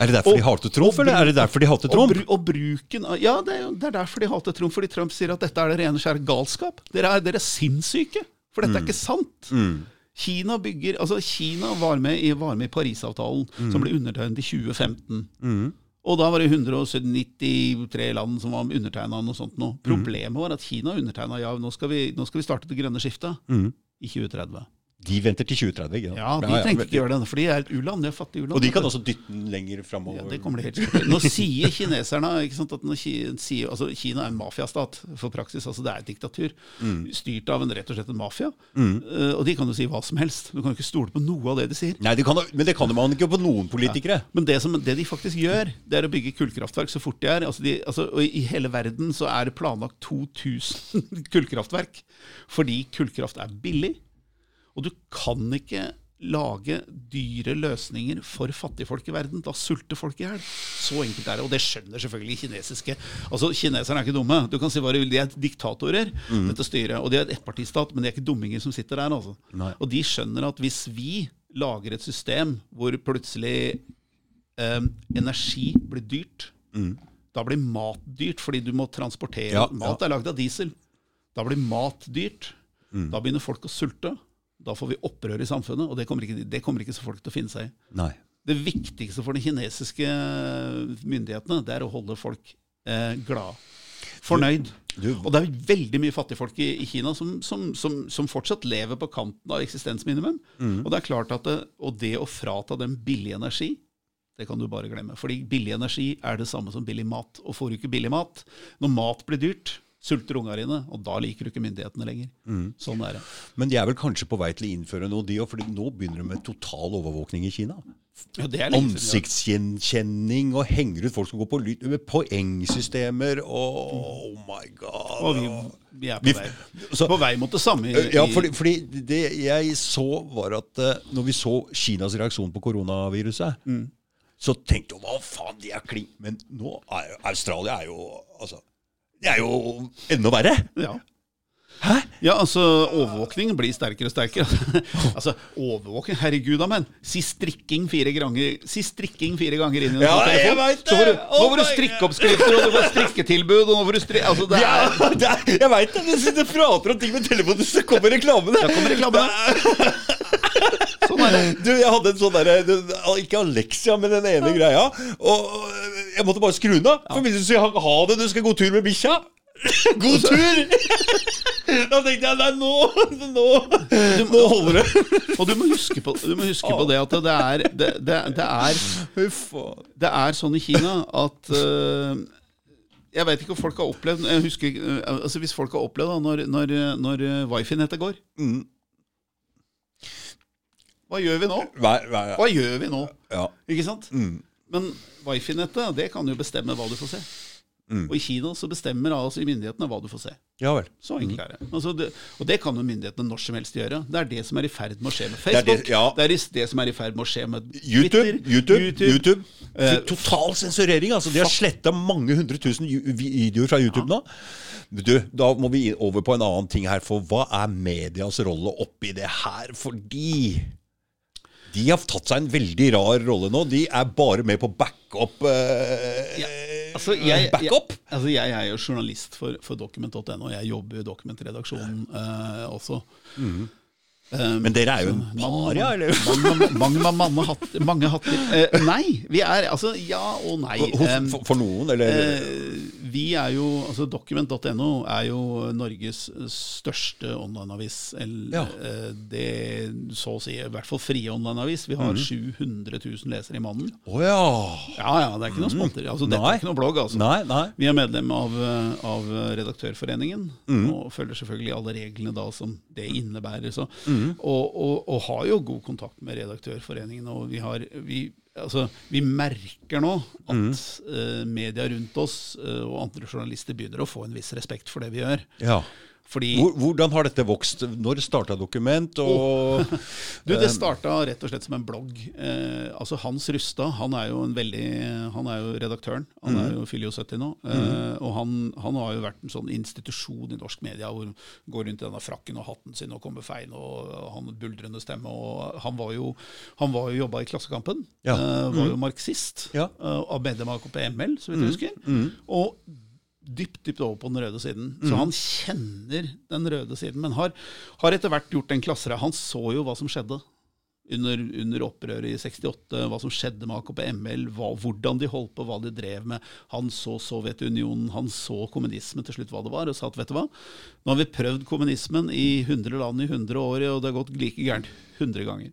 Er det derfor Og- de hater Trump, eller er det derfor de hater Og, Trump? og bruken Ja, det er, det er derfor de hater Trump. Fordi Trump sier at dette er det rene skjære galskap. Dere er, dere er sinnssyke. For dette er ikke sant. Kina bygger, altså Kina var med i, var med i Parisavtalen, som ble undertegnet i 2015. Og da var det 193 land som var undertegna noe sånt nå. Problemet var at Kina undertegna ja, nå skal, vi, nå skal vi starte det grønne skiftet i 2030. De venter til 2030. ikke sant? Ja, de trenger ikke gjøre det, for de er et u-land. Og de kan også dytte den lenger framover. Ja, det kommer de helt sikkert. Nå sier kineserne ikke sant, at når Ki- sier, altså Kina er en mafiastat for praksis. altså Det er et diktatur styrt av en rett og slett en mafia. Eh, og de kan jo si hva som helst. Du kan jo ikke stole på noe av det de sier. Nei, de kan, men det kan man ikke på noen politikere. Men det, som, det de faktisk gjør, det er å bygge kullkraftverk så fort de er. Altså de, altså, og I hele verden så er det planlagt 2000 [LAUGHS] kullkraftverk. Fordi kullkraft er billig. Og du kan ikke lage dyre løsninger for fattigfolk i verden. Da sulter folk i hjel. Så enkelt er det. Og det skjønner selvfølgelig kinesiske Altså, Kineserne er ikke dumme. Du kan si hva du vil, De er diktatorer, dette styret. Og de er et ettpartistat, men de er ikke dumminger som sitter der. altså. Nei. Og de skjønner at hvis vi lager et system hvor plutselig eh, energi blir dyrt, da blir mat dyrt fordi du må transportere Ja, Mat er lagd av diesel. Da blir mat dyrt. Da begynner folk å sulte. Da får vi opprør i samfunnet, og det kommer ikke, det kommer ikke så folk til å finne seg i. Nei. Det viktigste for de kinesiske myndighetene det er å holde folk eh, glade. Fornøyd. Du- og det er veldig mye fattigfolk i, i Kina som, som, som, som fortsatt lever på kanten av eksistensminimum. Og det er klart at det, og det å frata dem billig energi Det kan du bare glemme. Fordi billig energi er det samme som billig mat. Og får du ikke billig mat Når mat blir dyrt, sulter unga dine, og da liker du ikke myndighetene lenger. Sånn er det. Men de er vel kanskje på vei til å innføre noe, de òg? For nå begynner de med total overvåkning i Kina. Ja. Ansiktsgjenkjenning og henger ut folk som går på lyd, med poengsystemer og Oh my god. Og vi, vi er på vei, så- på vei mot det samme. i- Ja, fordi, fordi det jeg så, var at eh, når vi så Kinas reaksjon på koronaviruset, Mm. så tenkte jeg hva faen, de er kling? Men nå er jo Australia er jo altså Det er jo enda verre! ja. Hæ? Ja, altså, overvåkning blir sterkere og sterkere. [LAUGHS] altså, overvåkning, herregud da, men. Si strikking fire ganger Si strikking fire ganger inn i en Ja, telefon! Så får du, Oh nå får du strikkeoppskrifter, og du får strikketilbud, og nå får du strik... Altså, det Ja, er det er, jeg veit det! Du, du prater om ting med telefonen, så kommer reklamene! Da kommer reklamene. [LAUGHS] Du, jeg hadde en sånn derre Ikke Alexia, men den ene greia. Og jeg måtte bare skru den av. For hvis du sier ha- det, du skal gå tur med bikkja. [LAUGHS] God tur! [LAUGHS] Da tenkte jeg nei, nå, nå, nå holder det. [LAUGHS] Og du må huske på, du må huske på det at det er, det, det, det er Det er sånn i Kina at uh, Jeg vet ikke om folk har opplevd jeg husker, eh, altså Hvis folk har opplevd da, når, når, når wifi-nettet går Mm. Hva gjør vi nå? Hva, hva, Hva gjør vi nå? ja. Ikke sant? Mm. Men wifi-nettet det kan jo bestemme hva du får se. Mm. Og i Kina så bestemmer altså myndighetene hva du får se. ja vel. Så enkelt er det. Altså det. Og det kan jo myndighetene når som helst gjøre. Det er det som er i ferd med å skje med er Facebook. det- ja. det er det som er i ferd med å skje med YouTube. Twitter, YouTube, YouTube. Eh, Total sensurering. altså De har sletta mange hundre tusen videoer fra YouTube nå. Du, Da må vi over på en annen ting her. For hva er medias rolle oppi det her? Fordi de har tatt seg en veldig rar rolle nå. De er bare med på backup. Eh, Ja, Altså, jeg, backup? Jeg, altså jeg er jo journalist for, for document.no. Jeg jobber i dokumentredaksjonen eh, også. Mhm. Eh, Men dere er jo en par, eller? Mange, mange, mange, mange, hatter, mange hatter. Eh, nei, vi er altså ja og nei. For, for noen, eller? Eh, vi er jo, altså Document.no er jo Norges største online-avis. eller, Ja. eh, Det så å si, i hvert fall frie online-avis. Vi har har 700 000 lesere i mannen. Å ja. Ja, ja, det er ikke noe sponter. Altså, dette Mm. Nei. er ikke noe blogg. altså. Nei, nei. Vi er medlem av, eh, av Redaktørforeningen Mm. og følger selvfølgelig alle reglene da som det innebærer. Så. Mm. Og, og, og har jo god kontakt med Redaktørforeningen. Og vi, har, vi, altså, vi merker nå at Mm. uh, media rundt oss uh, og andre journalister begynner å få en viss respekt for det vi gjør. Ja. Fordi hvordan har dette vokst? Når starta Dokument? Og Du, Det starta rett og slett som en blogg. Eh, altså Hans Rustad han er jo en veldig, han er jo redaktøren. Han er jo fyller jo 70 nå. Eh, og han, han har jo vært en sånn institusjon i norsk media hvor han går rundt i denne frakken og hatten sin og kommer feil og han har buldrende stemme. og Han var jo, han var jo jobba i Klassekampen. Ja. Eh, var jo marxist. Ja. eh, av medlem av KPML, så vidt jeg husker. Og dypt dypt over på den røde siden. Så han kjenner den røde siden, men har, har etter hvert gjort en klassereise. Han så jo hva som skjedde under, under opprøret i 68, hva som skjedde med AKP-ML, hva, hvordan de holdt på, hva de drev med. Han så Sovjetunionen, han så kommunisme til slutt hva det var, og sa at vet du hva, nå har vi prøvd kommunismen i 100 land i 100 år, og det har gått like gærent 100 ganger.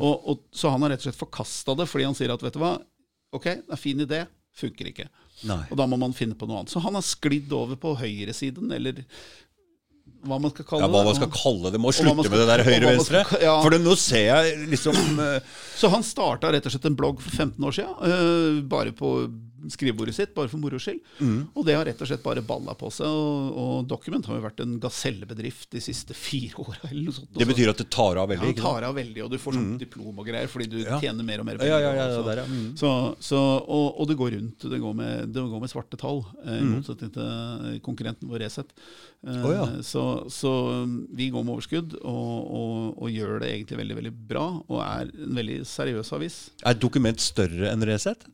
Og, og, så han har rett og slett forkasta det, fordi han sier at vet du hva, ok, det er fin idé, funker ikke. Nei. Og da må man finne på noe annet. Så han har sklidd over på høyresiden, eller hva man skal kalle Ja, hva man skal kalle det. Må slutte skal, med det der høyre-venstre. ja. For det, nå ser jeg liksom [CLEARS THROAT] eh, Så han starta rett og slett en blogg for 15 år siden, uh, bare på skrivebordet sitt, bare for moro skyld. Mm. Og det har rett og slett bare balla på seg. Og, og Document har jo vært en gasellebedrift de siste fire åra. eller noe sånt. Det betyr at det tar av veldig? ja, det tar av veldig, og du får sånn diplom og greier fordi du Ja. tjener mer og mer Ja, ja, ja, Så- der, ja. Mm. Så, så, og, og det går rundt. Det går med, det går med svarte tall, eh, i Mm. motsetning til konkurrenten vår Resett. Eh, Å, ja. så, så um, vi går med overskudd og, og gjør det egentlig veldig veldig bra, og er en veldig seriøs avis. Er Dokument større enn Resett?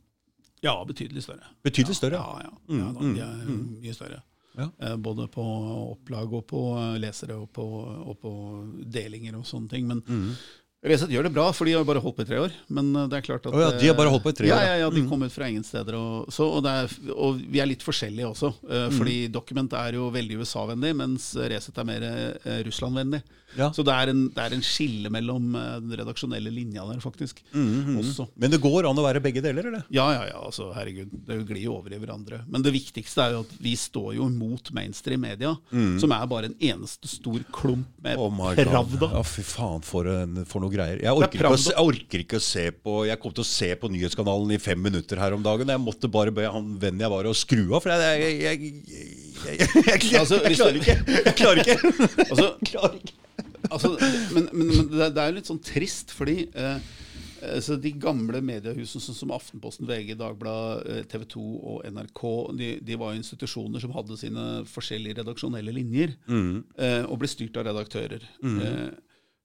Ja, betydelig større. Betydelig større? Ja, ja. ja da, de er mye større. Ja. Eh, Både på opplag og på lesere og på, og på delinger og sånne ting. Men, Resett gjør det bra, for de har bare holdt på i tre år. Men eh, det er klart at Oh, ja, de har bare holdt på i tre år, ja. Ja, ja, de kom ut fra ingen steder. Og, så, og, er, og vi er litt forskjellige også. Uh, Fordi Document er jo veldig USA-vennlig, mens Resett er mer uh, Russland-vennlig. Ja. Så det er, en, det er en skille mellom uh, den redaksjonelle linja der, faktisk. Også. Men det går an å være begge deler, eller? Ja, ja, ja, altså, herregud. Det glir jo over i hverandre. Men det viktigste er jo at vi står jo mot mainstream media, som er bare en eneste stor klump med Oh pravda. Ja, fy faen, for, en, for noe greier. Jeg orker, er ikke å, se- jeg orker ikke å se på Jeg kom til å se på nyhetskanalen i fem minutter her om dagen. Jeg måtte bare be han vennen jeg var, å skru av, for jeg, jeg, jeg, Altså, klarer ikke. Jeg klarer ikke. [LAUGHS] Altså, klarer ikke. altså, men, men, men det, er- det er litt sånn trist, fordi eh, eh, så de gamle mediehusene sånn som Aftenposten, VG, Dagbladet, TV 2 og NRK, de, de var jo institusjoner som hadde sine forskjellige redaksjonelle linjer, eh, og ble styrt av redaktører. Eh,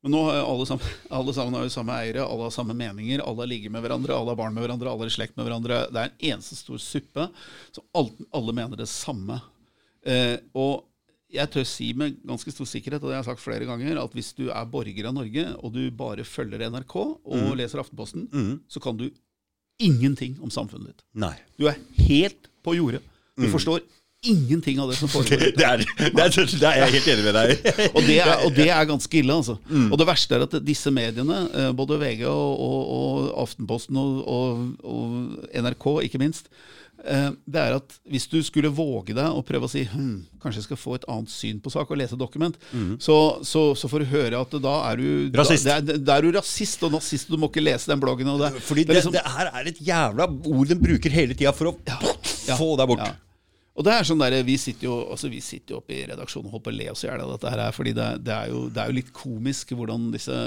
men nå har alle sammen, [LAUGHS] alle sammen har jo samme eiere, alle har samme meninger, alle har ligget med hverandre, alle har barn med hverandre, alle er i slekt med hverandre. Det er en eneste stor suppe, så alle, alle mener det samme. Eh, og jeg tør si med ganske stor sikkerhet, og det har jeg sagt flere ganger, at hvis du er borger av Norge, og du bare følger NRK og leser Aftenposten, så kan du ingenting om samfunnet ditt. Nei. Du er helt på jordet. Du forstår ingenting av det som foregår. [LAUGHS] Det er, det, er, det er jeg helt enig med deg. [LAUGHS] Og det, er, og det er ganske ille, altså. Og det verste er at disse mediene, eh, både VG og, og, og Aftenposten og, NRK ikke minst, eh, det er at hvis du skulle våge deg å prøve å si hm, kanskje jeg skal få et annet syn på sak og lese dokument, så, så, så får du høre at da er du Rasist. Da, det er, da er du rasist og nazist, og du må ikke lese den bloggen. Og det, Fordi det det, liksom- det her er et jævla ord den bruker hele tida for å Ja. få deg bort. Ja. Og det er sånn der, Vi sitter jo altså vi sitter jo oppe i redaksjonen og holder på å le oss i hjel av dette. her, fordi det, det, er jo, det er jo litt komisk hvordan disse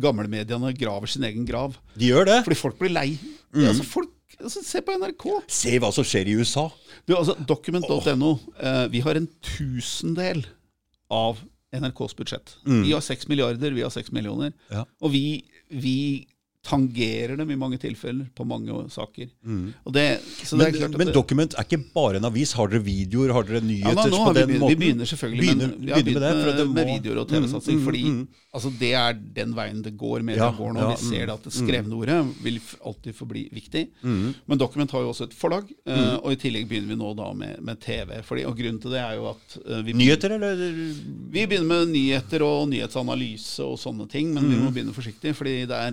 gamlemediene graver sin egen grav. De gjør det. Fordi folk blir lei. Mm. Altså folk, altså Se på NRK. Se hva som skjer i USA. Du, altså Document.no. Eh, vi har en tusendel av NRKs budsjett. Vi har seks milliarder, vi har seks millioner. Mm. Ja. Og vi, vi tangerer dem i mange tilfeller på mange saker. Og det, så det Mm. Men, men det- Document er ikke bare en avis. Har dere videoer? Har dere nyheter ja, nå på den vi, måten? vi begynner selvfølgelig Begynner- men, vi har begynner med det, med, må- med videoer og TV-satsing. Mm, mm, fordi mm. altså, det er den veien det går. Media Ja, går nå. ja, vi ser det at det skrevne ordet vil alltid forbli viktig. Mm. Men Document har jo også et forlag, eh, og i tillegg begynner vi nå da med, med TV. Fordi, og grunnen til det er jo at eh, vi, Nyheter, eller? vi begynner med nyheter og nyhetsanalyse og sånne ting, men vi må Mm. begynne forsiktig, fordi det er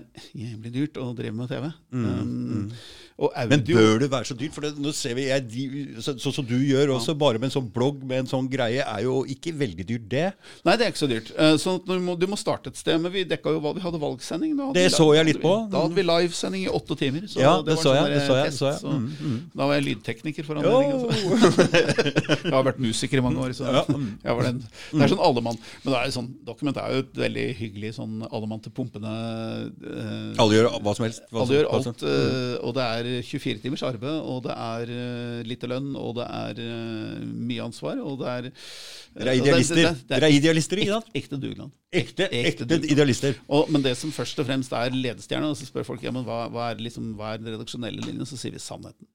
jævlig dyrt å drive med TV. Um, Mm, Men bør det være så dyrt? For det, nå ser vi, jeg, de, så, Sånn som du gjør også, bare med en sånn blogg med en sånn greie, er jo ikke veldig dyrt, det. Nei, det er ikke så dyrt. Eh, Så du må, du må starte et sted. Men vi dekka jo hva vi hadde valgsending. Da hadde Det vi, så jeg litt på. Da hadde vi livesending i åtte timer. Så Ja, det var så sånn jeg, det så jeg, test, så jeg. Mm, så Da var jeg lydtekniker for anledningen. så. [LAUGHS] jeg har vært musiker i mange år, så [LAUGHS] jeg var den. Det er sånn allemann. Men det er sånn, Dokument er jo et veldig hyggelig sånn allemann til pumpene. eh, Alle gjør hva som helst. Hva alle som- gjør alt, Mm. og det er 24 timers arbeid, og det er eh, lite lønn, og det er eh, mye ansvar, og det er Dere er idealister, det- det- det Dere er idealister, ikke sant? Ekte dugnad. Ekte, ekte ekte idealister. Og, men det som først og fremst er ledestjerne, og så spør folk ja, men hva, hva, er, liksom, hva er den redaksjonelle linjen, så sier vi sannheten.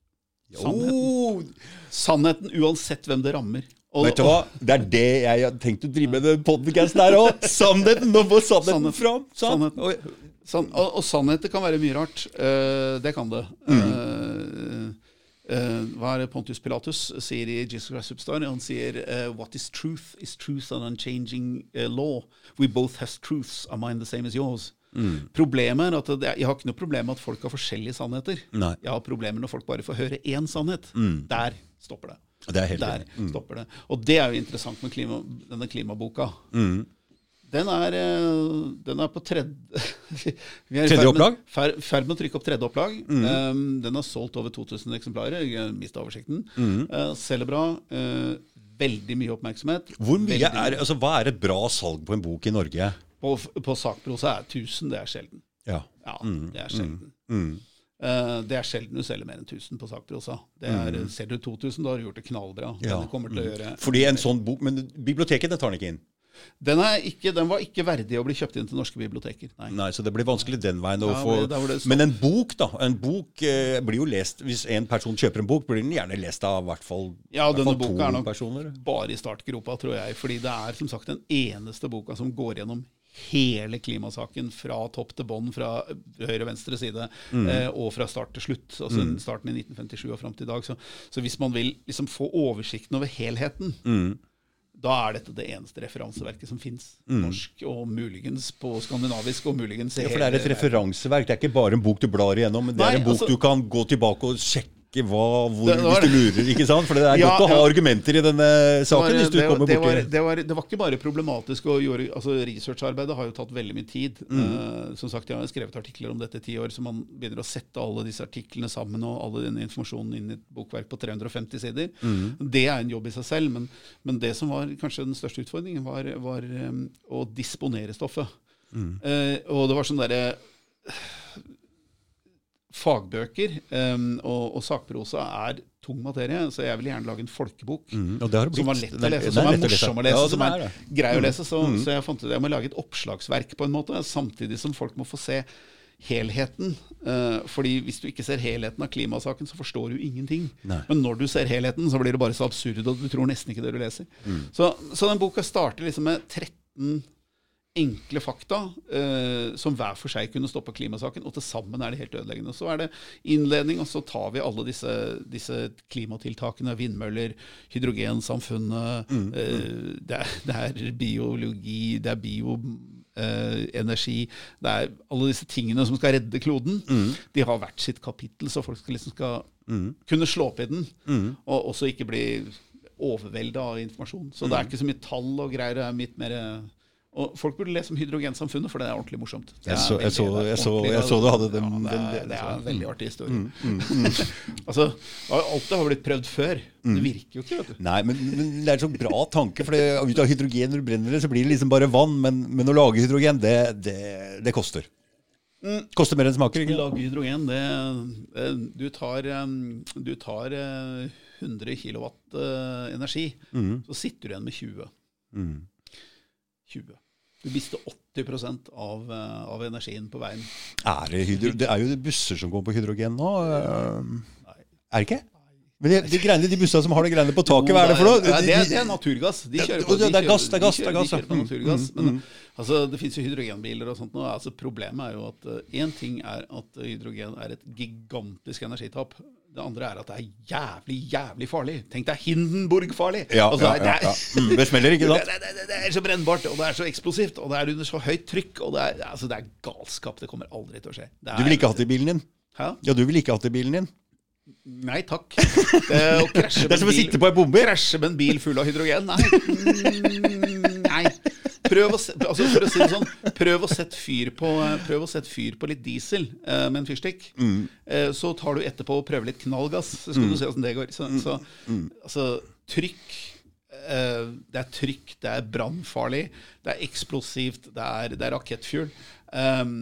Sannheten, sannheten uansett hvem det rammer. Og, vet du hva? Det er det jeg har tenkt å drive med den podcasten her òg. Sannheten! Nå får sannheten sannheten. fram. Sannheten. Oi. Sann, og, og sannheter kan være mye rart. Uh, det kan det. Eh, Uh, hva er det Pontius Pilatus sier i Jesus Christ Superstar? Han sier uh, What is truth is truth and unchanging uh, law. We both have truths, are mine the same as yours. Problemet er at det, Jeg har ikke noe problem med at folk har forskjellige sannheter. Nei. Jeg har problemer når folk bare får høre én sannhet. Der stopper det. Det er helt Der mm. stopper det. Og det er jo interessant med klima, denne klimaboka. Den er, eh, den er på tredje [LAUGHS] Vi er i Tredje ferd med- Ferd med å trykke opp tredje opplag. Um, den har solgt over 2000 eksemplarer. Jeg mista oversikten. Uh, selger bra. Uh, veldig mye oppmerksomhet. Hvor mye Veldig er, altså, Hva er et bra salg på en bok i Norge? På, på sakprosa er 1000. Det er sjelden. Ja. Ja, det er sjelden. Mm. Uh, det er sjelden du selger mer enn 1000 på sakprosa. Det er, Selger du 2000, da har du gjort det knallbra. Mm. Ja. Til å gjøre Fordi en sånn bok Men biblioteket det tar den ikke inn. Den, ikke, den var ikke verdig å bli kjøpt inn til norske biblioteker. Nei. Nei, Så det blir vanskelig den veien å Ja, få men det. Men en bok, da. En bok eh, blir jo lest Hvis en person kjøper en bok, blir den gjerne lest av i hvert fall, Ja, i hvert denne boka er nok personer. bare i startgropa, tror jeg. Fordi det er som sagt den eneste boka som går gjennom hele klimasaken fra topp til bånn, fra høyre og venstre side, eh, og fra start til slutt. Altså starten i 1957 og fram til i dag. Så, så hvis man vil liksom få oversikten over helheten, da er dette det eneste referanseverket som fins. Norsk, og muligens på skandinavisk, og muligens Ja, for det er et referanseverk. Det er ikke bare en bok du blar igjennom, men det Nei, er en bok altså- du kan gå tilbake og sjekke hva, hvor, Det var hvis du lurer. ikke sant? For det er Ja, godt å ha ja. argumenter i denne saken. hvis du det, kommer det, var, det, var, det var ikke bare problematisk å gjøre altså Researcharbeidet har jo tatt veldig mye tid. Eh, som sagt, Jeg har skrevet artikler om dette i ti år, så man begynner å sette alle disse artiklene sammen og alle denne informasjonen inn i et bokverk på 350 sider. Det er en jobb i seg selv, men, men det som var kanskje den største utfordringen, var, var um, å disponere stoffet. Eh, og det var sånn derre Fagbøker um, og, og sakprosa er tung materie, så jeg vil gjerne lage en folkebok. Mm, Som var lett å lese, som er morsom å lese, Ja, som er grei å lese. Så, så jeg fant ut at jeg må lage et oppslagsverk på en måte, samtidig som folk må få se helheten. Uh, fordi hvis du ikke ser helheten av klimasaken, så forstår du ingenting. Nei. Men når du ser helheten, så blir det bare så absurd, og du tror nesten ikke det du leser. Så, så den boka starter liksom med 13 enkle fakta eh, som hver for seg kunne stoppe klimasaken, og til sammen er det helt ødeleggende. Så er det innledning, og så tar vi alle disse, disse klimatiltakene. Vindmøller, hydrogensamfunnet, eh, det, er, det er biologi, det er bioenergi. det er alle disse tingene som skal redde kloden. De har hvert sitt kapittel, så folk skal liksom skal kunne slå opp i den, og også ikke bli overvelda av informasjon. Så det er ikke så mye tall og greier. Det er litt mer og Folk burde lese om hydrogensamfunnet, for det er ordentlig morsomt. Jeg så- jeg så- jeg så- jeg så du hadde den- Ja, det, er, det er en veldig artig historie. [LAUGHS] altså, alt det har blitt prøvd før. Det virker jo ikke, vet du. Nei, men, men det er en sånn bra tanke, for det, ut av hydrogen når du brenner det, så blir det liksom bare vann. Men, men å lage hydrogen, det, det, det koster. Koster mer enn smaker, ikke? Lage hydrogen, det, Du tar, du tar eh, 100 kW eh, energi, så sitter du igjen med 20. 20. Du mister 80 av, eh, av energien på veien. Er det, hydro, det er jo busser som går på hydrogen nå. øh, Nei. Er det ikke? Men de, de, greiene, de bussene som har de greiene på taket, hva er det for noe? Nei, det, er, det er naturgass. De kjører på, de det er gass, det er gass, de det er kjører, de kjører på Mm, naturgass. mm, Men altså, det fins jo hydrogenbiler og sånt nå. Altså, problemet er jo at én ting er at hydrogen er et gigantisk energitap. Det andre er at det er jævlig, jævlig farlig. Tenk deg Hindenburg-farlig! Ja, Altså, ja, det, ja, er-. Mm, det smeller, ikke [LAUGHS] det, sant? det, det, det er så brennbart, og det er så eksplosivt, og det er under så høyt trykk. Og det er, altså, det er galskap. Det kommer aldri til å skje. Det Du er- ville ikke hatt det i bilen din? Hæ? Ja, du ville ikke hatt det i bilen din? Nei takk. Det, [LAUGHS] Det er som å sitte på ei bombe. Krasje med en bil full av hydrogen? Nei. Mm, Nei. Prøv å, se, altså for å si det sånn, prøv å sette fyr på, prøv å sette fyr på litt diesel eh, med en fyrstikk. Eh, så tar du etterpå og prøver litt knallgass, så skal du se åssen det går. Så, så altså, trykk eh, Det er trykk, det er brannfarlig, det er eksplosivt, det er, det er rakettfuel. Um,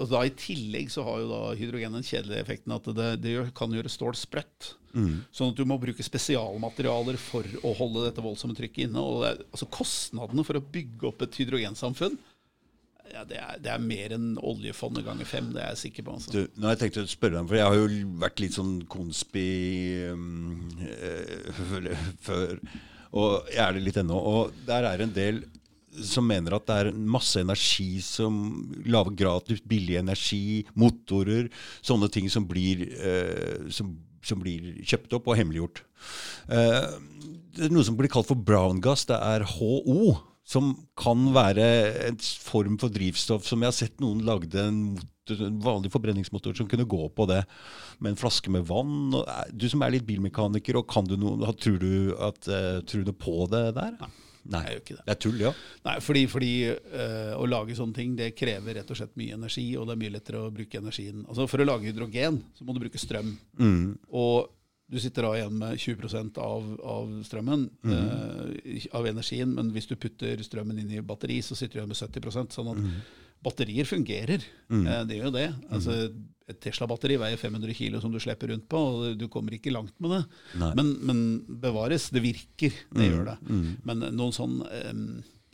og da I tillegg så har jo da hydrogen den kjedelige effekten at det, det gjør, kan gjøre stål sprøtt. Sånn at du må bruke spesialmaterialer for å holde dette voldsomme trykket inne. Og er, altså Kostnadene for å bygge opp et hydrogensamfunn ja, det, er, det er mer enn oljefondet ganger fem. Det er jeg sikker på. Altså. Du, nå har jeg tenkt å spørre deg, for jeg har jo vært litt sånn konspi um, eh, [LAUGHS] før, og jeg er det litt ennå. Og der er en del som mener at det er masse energi som lager gratis, billig energi, motorer, sånne ting som blir, eh, som, som blir kjøpt opp og hemmeliggjort. Eh, det er noe som blir kalt for brown gas. Det er HO. Som kan være en form for drivstoff som jeg har sett noen lagde en, en vanlig forbrenningsmotor som kunne gå på det med en flaske med vann. Eh, du som er litt bilmekaniker, og kan du noe, tror, du at, eh, tror du på det der? Nei. Jeg gjør ikke det. Det er tull, ja. Nei, fordi, fordi eh, å lage sånne ting det krever rett og slett mye energi, og det er mye lettere å bruke energien. Altså For å lage hydrogen så må du bruke strøm. Og du sitter da igjen med 20% av, av strømmen, eh, av energien, men hvis du putter strømmen inn i batteri, så sitter du igjen med 70% sånn at batterier fungerer. Eh, det gjør jo det. Altså, et Tesla-batteri veier 500 kilo som du slipper rundt på, og du kommer ikke langt med det. Men, men bevares, det virker. Det gjør det. Men noen sånn eh,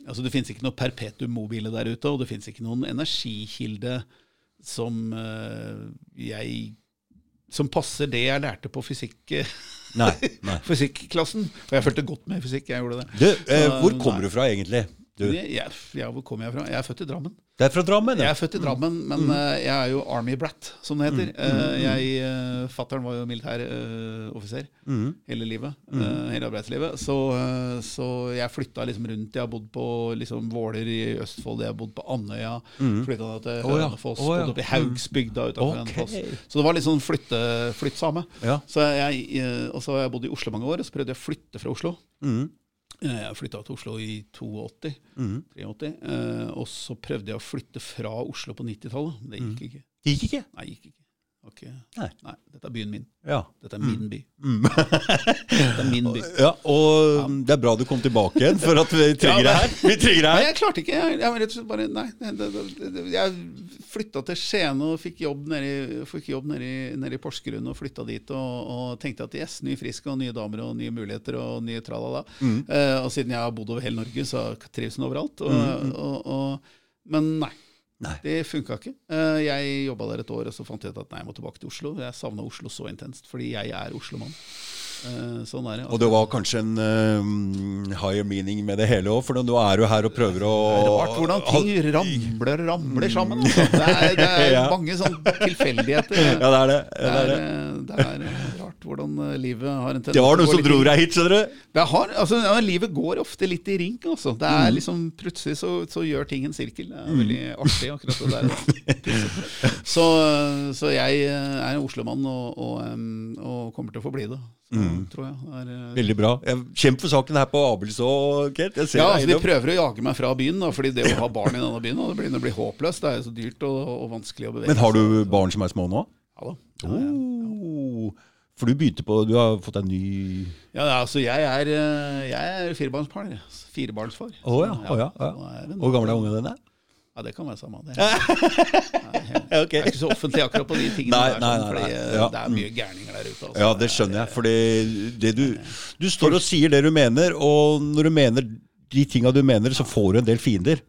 altså Det fins ikke noe perpetuum mobile der ute, og det fins ikke noen energikilde som eh, jeg Som passer det jeg lærte på fysikk Nei. nei. [LAUGHS] fysikklassen. Og jeg fulgte godt med i fysikk. jeg gjorde det. Du, eh, hvor kommer nei. du fra egentlig? Du. Jeg, jeg, hvor kommer jeg fra? Jeg er født i Drammen. Det er fra Drammen, Jeg er født i Drammen, men uh, jeg er jo Army brat, som det heter. Uh, jeg, uh, Fattern var jo militæroffiser hele livet. hele arbeidslivet. Så, så jeg flytta liksom rundt. Jeg har bodd på liksom, Våler i Østfold, jeg har bodd på Andøya. Flytta til Hønefoss, oh, ja, oh, ja. oppe i Haugsbygda utafor okay. Hønefoss. Så det var litt sånn flytte, flyttsame. Ja. Så jeg, og så har jeg bodd i Oslo mange år, og så prøvde jeg å flytte fra Oslo. Mm. Eh, Jeg flytta til Oslo i 82. Mm. 83, eh, og så prøvde jeg å flytte fra Oslo på 90-tallet. Det gikk ikke. Det gikk ikke? Nei, gikk ikke. Ok. Nei. Nei, dette er byen min. Ja. Dette er min by. [LAUGHS] Dette er min by. [LAUGHS] ja. Og det er bra du kom tilbake igjen, for at vi [LAUGHS] trenger det her. Vi trenger det Nei, jeg klarte ikke. Jeg, jeg, rett og slett bare, nei, det, det, det, jeg flytta til Skien og fikk jobb nede i, fikk jobb nede i, nede i Porsgrunn og flytta dit og, og tenkte at yes, ny frisk og nye damer og nye muligheter og nye tralala. Eh, og siden jeg har bodd over hele Norge, så trives jeg overalt. Og, og, og, men nei. Nei. Det funka ikke. Eh, Jeg jobba der et år, og så fant jeg ut at nei, jeg må tilbake til Oslo. Jeg savna Oslo så intenst, fordi jeg er Oslo-mann. Eh, Sånn er det. Og det var kanskje en eh, higher meaning med det hele òg, for nå er du her og prøver å er rart hvordan ting ramler ramler sammen. Altså. [LAUGHS] Det er, det er mange sånne tilfeldigheter. Ja, det er det. Det Det, er er, det. Rart hvordan eh, livet har en tendens det var noen noe som dro deg hit, skjønner du. Det har, altså, ja, livet går ofte litt i ring. Altså. Det er liksom, plutselig så, så gjør ting en sirkel. Det er veldig artig, akkurat det der. [LAUGHS] Så, så jeg eh, er en Oslo-mann og, og, og kommer til å forbli det. Så, tror jeg. Er, eh, Veldig bra. Kjemp for saken her på Abelså, Kent. Jeg ser Ja, altså De prøver å jage meg fra byen, da, fordi det å ha barn i denne byen det blir, det blir håpløst. Det er jo så dyrt og, og vanskelig å bevege Men har du barn som er små nå? Ja da. Ja, ja. Oh, for du begynte på Du har fått deg ny Ja, altså jeg er, eh, jeg er firebarnsfar. Firebarnsfar. Å ja, å ja, ja. Hvor gammel er ungene dine? Ja, det kan være samme. Det [LAUGHS] er, Ok. jeg er ikke så offentlig akkurat på de tingene Nei, der, nei, sånn, nei, fordi nei. eh, Ja. det er mye gærninger der ute. Altså. Ja, det skjønner jeg. Fordi det du, du står og sier det du mener, og når du mener de tinga du mener, så får du en del fiender.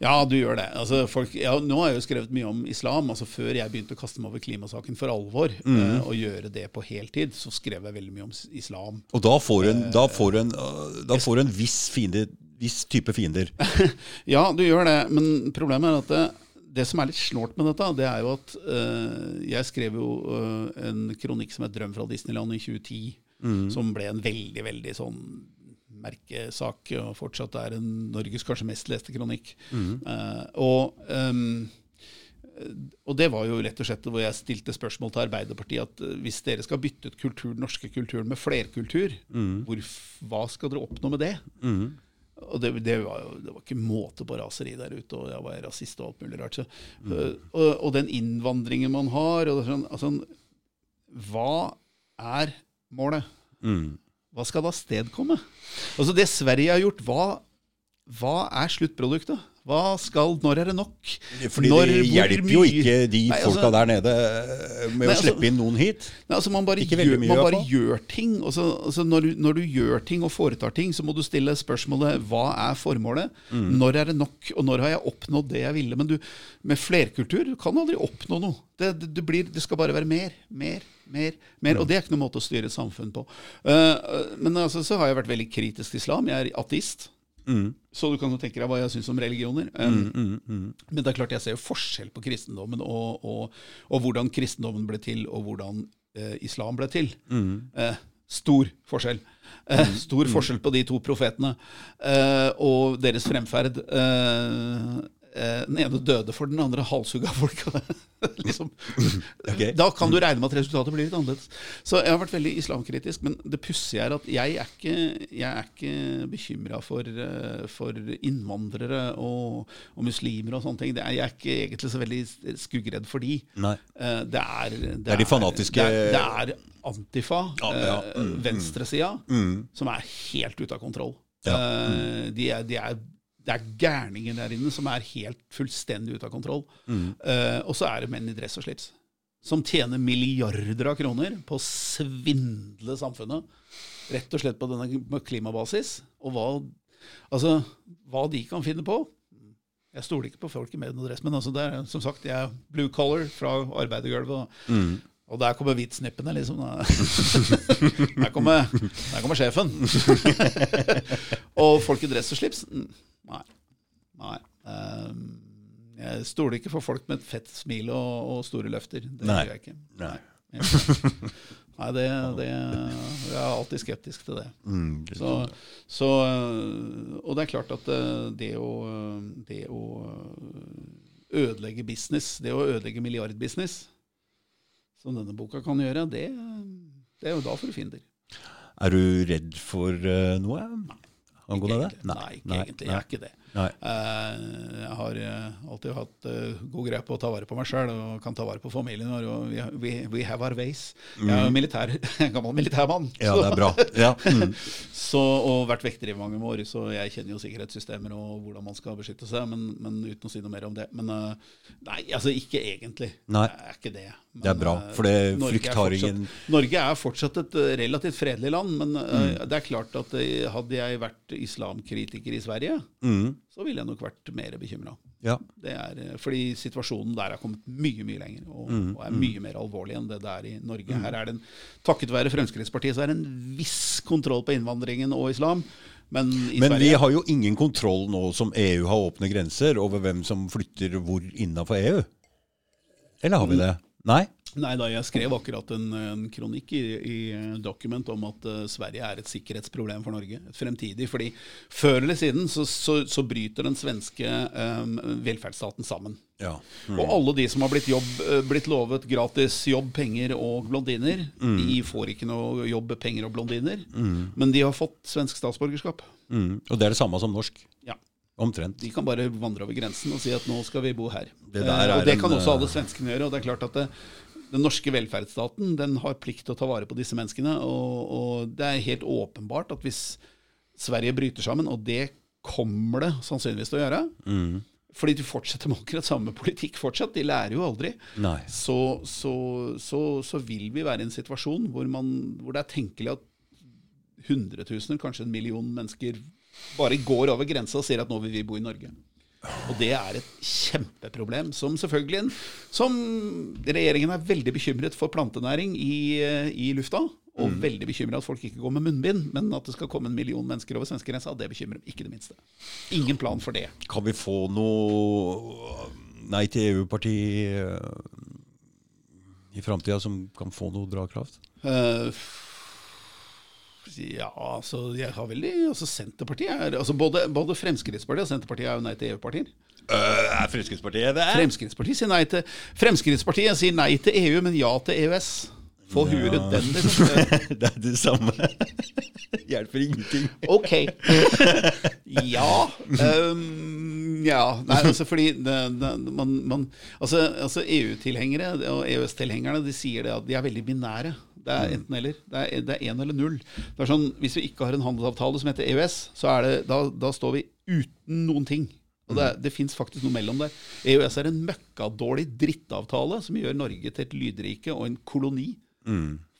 Ja, du gjør det. Altså, folk, ja, nå har jeg jo skrevet mye om islam. altså Før jeg begynte å kaste meg over klimasaken for alvor, Mm. uh, og gjøre det på heltid, så skrev jeg veldig mye om islam. Og da får du en, da får en, øh, da får en viss, fiende, viss type fiender. [LAUGHS] Ja, du gjør det, men problemet er at det, det som er litt snålt med dette, det er jo at uh, jeg skrev jo uh, en kronikk som het 'Drøm fra Disneyland' i 2010, som ble en veldig, veldig sånn merkesak, og fortsatt er en Norges kanskje mest leste kronikk. Eh, og um, og det var jo rett og slett hvor jeg stilte spørsmål til Arbeiderpartiet at eh, hvis dere skal bytte ut kultur, den norske kulturen med flerkultur, hvor, hva skal dere oppnå med det? Og det, det, var jo, det var ikke måte på raseri der ute, og jeg var rasist og alt mulig rart. Så, mm. og, og den innvandringen man har og sånn, altså, Hva er målet? Hva skal det avstedkomme? Altså det Sverige har gjort, hva, hva er sluttproduktet? Hva skal, Når er det nok? Fordi Når- det hjelper jo ikke de Nei, altså- folka der nede med Nei, å altså- slippe inn noen hit. Nei, altså man bare, gjør, man bare gjør ting. og så- altså når, du, når du gjør ting og foretar ting, så må du stille spørsmålet hva er formålet? Mm. Når er det nok, og når har jeg oppnådd det jeg ville? Men du, med flerkultur du kan aldri oppnå noe. Det, det, det, blir, det skal bare være mer, mer, mer. mer, Mm. Og det er ikke noen måte å styre et samfunn på. Eh, men altså, så har jeg vært veldig kritisk til islam. Jeg er ateist. Mm. Så du kan jo tenke deg hva jeg syns om religioner. Um, Men det er klart jeg ser jo forskjell på kristendommen og, og, og hvordan kristendommen ble til, og hvordan eh, islam ble til. Eh, stor forskjell. Eh, stor forskjell på de to profetene eh, og deres fremferd. Eh, eh, den ene døde for den andre halshugga folk. [LAUGHS] liksom. okay. Da kan du regne med at resultatet blir litt annerledes. Så jeg har vært veldig islamkritisk, men det pussige er at jeg er ikke, jeg er ikke bekymra for, eh, for innvandrere og, og muslimer og sånne ting. Det er, jeg er ikke egentlig så veldig skuggredd for de. Nei. Eh, Det er, det er de fanatiske- Det er, det antifa, Ja, ja. Mm, venstresida, som er helt ute av kontroll. Ja. Mm. De er, de er, det er gærninger der inne som er helt fullstendig ute av kontroll. Eh, og så er det menn i dress og slips. Som tjener milliarder av kroner på å svindle samfunnet. Rett og slett på denne klimabasis. Og hva, altså, hva de kan finne på Jeg stoler ikke på folk i med og dress, men altså det er, som sagt, jeg er blue collar fra arbeidergulvet. Og, og der kommer hvitsnippene, liksom. [LAUGHS] Der kommer, der kommer sjefen. [LAUGHS] og folk i dress og slips? Nei. Nei. ehm, jeg stoler ikke for folk med et fett smil og, og store løfter. Det Nei. gjør jeg ikke. Nei. Nei, [LAUGHS] det, det Jeg er alltid skeptisk til det. Mm, Så, så, øh, og det er klart at øh, det å, øh, det å ødelegge business, det å ødelegge milliardbusiness, som denne boka kan gjøre, det, det er jo da for fiender. Er du redd for noe? noe angående det? Egentlig. Nei, ikke egentlig. Jeg er ikke det. Nei. Eh, Jeg har eh, alltid hatt eh, god greie på å ta vare på meg sjøl og kan ta vare på familien vår. Og vi, we, we have our ways. Jeg er jo militær, [LAUGHS] en gammel militærmann. Mm. Ja, det er bra. Ja. Mm. [LAUGHS] Så, og vært vekter i mange år, så jeg kjenner jo sikkerhetssystemer og hvordan man skal beskytte seg, men, men uten å si noe mer om det. Men nei, altså ikke egentlig. Nei. Det er ikke det. Men, Det er bra, for det Norge er fortsatt- Norge er fortsatt et relativt fredelig land, men Mm. det er klart at hadde jeg vært islamkritiker i Sverige, mm. Så ville jeg nok vært mer bekymra. Ja. Det er, eh, fordi situasjonen der har kommet mye mye lenger og, Mm, og er mye mer alvorlig enn det det er i Norge. Her er det en, Takket være Fremskrittspartiet så er det en viss kontroll på innvandringen og islam. Men i Men vi har jo ingen kontroll nå som EU har åpne grenser, over hvem som flytter hvor innafor EU. Eller har vi det? Nei? Nei da, jeg skrev akkurat en, en kronikk i, i Document om at uh, Sverige er et sikkerhetsproblem for Norge. Et fremtidig. Fordi før eller siden så, så, så bryter den svenske um, velferdsstaten sammen. Ja. Og alle de som har blitt, jobb, eh, blitt lovet gratis jobb, penger og blondiner, de får ikke noe jobb, penger og blondiner. Men de har fått svensk statsborgerskap. Mm. Og det er det samme som norsk. Ja. Omtrent. De kan bare vandre over grensen og si at nå skal vi bo her. Det Eh, og det en, kan også eh, alle svenskene gjøre. Og det er klart at det, den norske velferdsstaten den har plikt til å ta vare på disse menneskene. Og, og det er helt åpenbart at hvis Sverige bryter sammen, og det kommer det sannsynligvis til å gjøre Mm. fordi de fortsetter med akkurat samme politikk fortsatt, de lærer jo aldri. Så, så, så, så vil vi være i en situasjon hvor, man, hvor det er tenkelig at hundretusener, kanskje en million mennesker bare går over grensa og sier at nå vil vi bo i Norge. Og det er et kjempeproblem som selvfølgelig som regjeringen er veldig bekymret for plantenæring i, eh, i lufta. Og veldig bekymret at folk ikke går med munnbind. Men at det skal komme en million mennesker over svenskegrensa, det bekymrer dem ikke det minste. Ingen plan for det. Kan vi få noe Nei til EU-parti eh, i framtida som kan få noe drakraft? Eh, ja, altså jeg har veldig altså Senterpartiet er altså både, både Fremskrittspartiet og Senterpartiet er jo nei til EU-partier. Uh, er Fremskrittspartiet det? Fremskrittspartiet sier nei til Fremskrittspartiet sier nei til EU, men ja til EØS. Få huret den, [LAUGHS] liksom. det er det samme. [LAUGHS] Hjelper ingenting. Ok. [LAUGHS] Ja. Um, ja. Nei, altså fordi det, det, man, man, Altså, altså EU-tilhengere og EØS-tilhengerne de sier det at de er veldig binære. Det er enten eller. Det er, det er en eller null. Det er sånn, Hvis vi ikke har en handelsavtale som heter EØS, så er det, da, da står vi uten noen ting. Og Det, er- det fins faktisk noe mellom der. EØS er en møkkadårlig drittavtale som gjør Norge til et lydrike og en koloni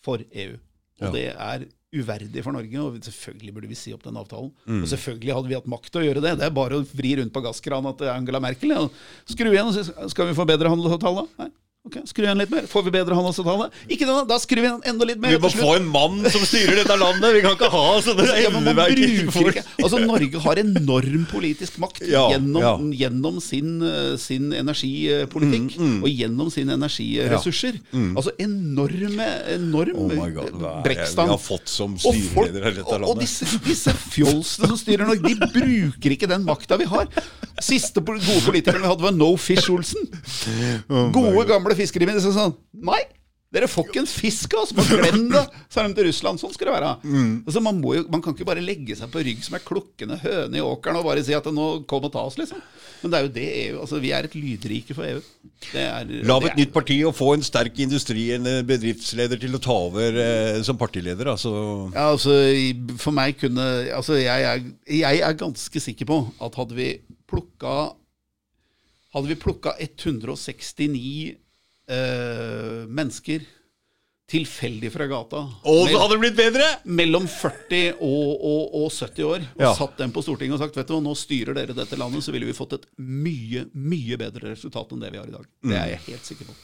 for EU. Og Ja. det er uverdig for Norge, og selvfølgelig burde vi si opp den avtalen. Og selvfølgelig hadde vi hatt makt til å gjøre det. Det er bare å vri rundt på gasskrana til Angela Merkel. Ja. Skru igjen og si skal vi få bedre handelsavtale. Nei. Ok, Skru igjen litt mer. Får vi bedre handelsavtale? Ikke det, da. Skrur vi igjen enda litt mer. Vi må få en mann som styrer dette landet! Vi kan ikke ha sånne Ja, man bruker ikke Altså Norge har enorm politisk makt Ja, gjennom, ja. gjennom sin, eh, sin energipolitikk Mm, og gjennom sine energiressurser. Altså enorme, enorm Oh brekkstang. vi har fått som styreleder av dette og, og disse, disse fjolsene som styrer Norge, de bruker ikke den makta vi har. Siste gode politikeren vi hadde, var No Fish Olsen. Oh Gode, gamle fiskeriministre sa sånn Nei, dere får ikke en fisk av oss! Bare glem det! sa de til Russland. Sånn skal det være. Mm. Altså, man, må jo, man kan ikke bare legge seg på rygg som ei klukkende høne i åkeren og bare si at nå kom og ta oss, liksom. Men det er jo det EU altså, Vi er et lydrike for EU. Det er, det et er- nytt parti og få en sterk industri, en eh, bedriftsleder til å ta over eh, som partileder. Altså. Ja, altså, for meg kunne Altså, jeg er, jeg er ganske sikker på at hadde vi plukka Hadde vi plukka 169 eh, mennesker tilfeldig fra gata Og så hadde det blitt bedre! mellom 40 og, og, og 70 år, og Ja. satt dem på Stortinget og sagt vet du, hva, nå styrer dere dette landet, så ville vi fått et mye, mye bedre resultat enn det vi har i dag. Det er jeg helt sikker på.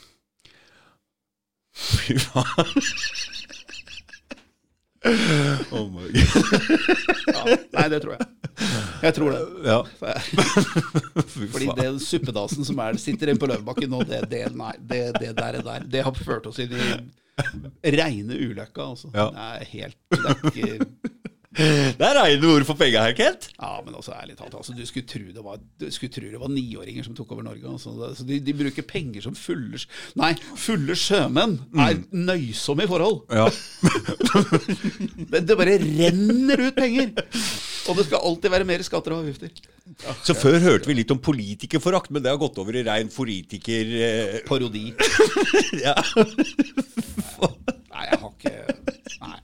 Fy faen. [LAUGHS] Oh my God. Ja, nei, det tror jeg. Jeg tror det. Ja. [LAUGHS] Fordi det suppedasen som er, sitter inne på Løvebakken nå, det, det, nei, det, det der, der, det har ført oss inn i reine ulykka. Altså. Ja. Det er helt det er ikke, Det er reine ord for penga her, Kent. Ja, men altså, ærlig talt, altså, du skulle tro det var, du skulle tro det var niåringer som tok over Norge. Altså. Altså, de, de bruker penger som fulle Nei, fulle sjømenn er nøysomme i forhold. Ja. [LAUGHS] Men det bare renner ut penger! Og det skal alltid være mer skatter og avgifter. Så før hørte vi litt om politikerforakt, men det har gått over i rein politiker... Eh, Parodi. [LAUGHS] ja. Nei, jeg har ikke Nei.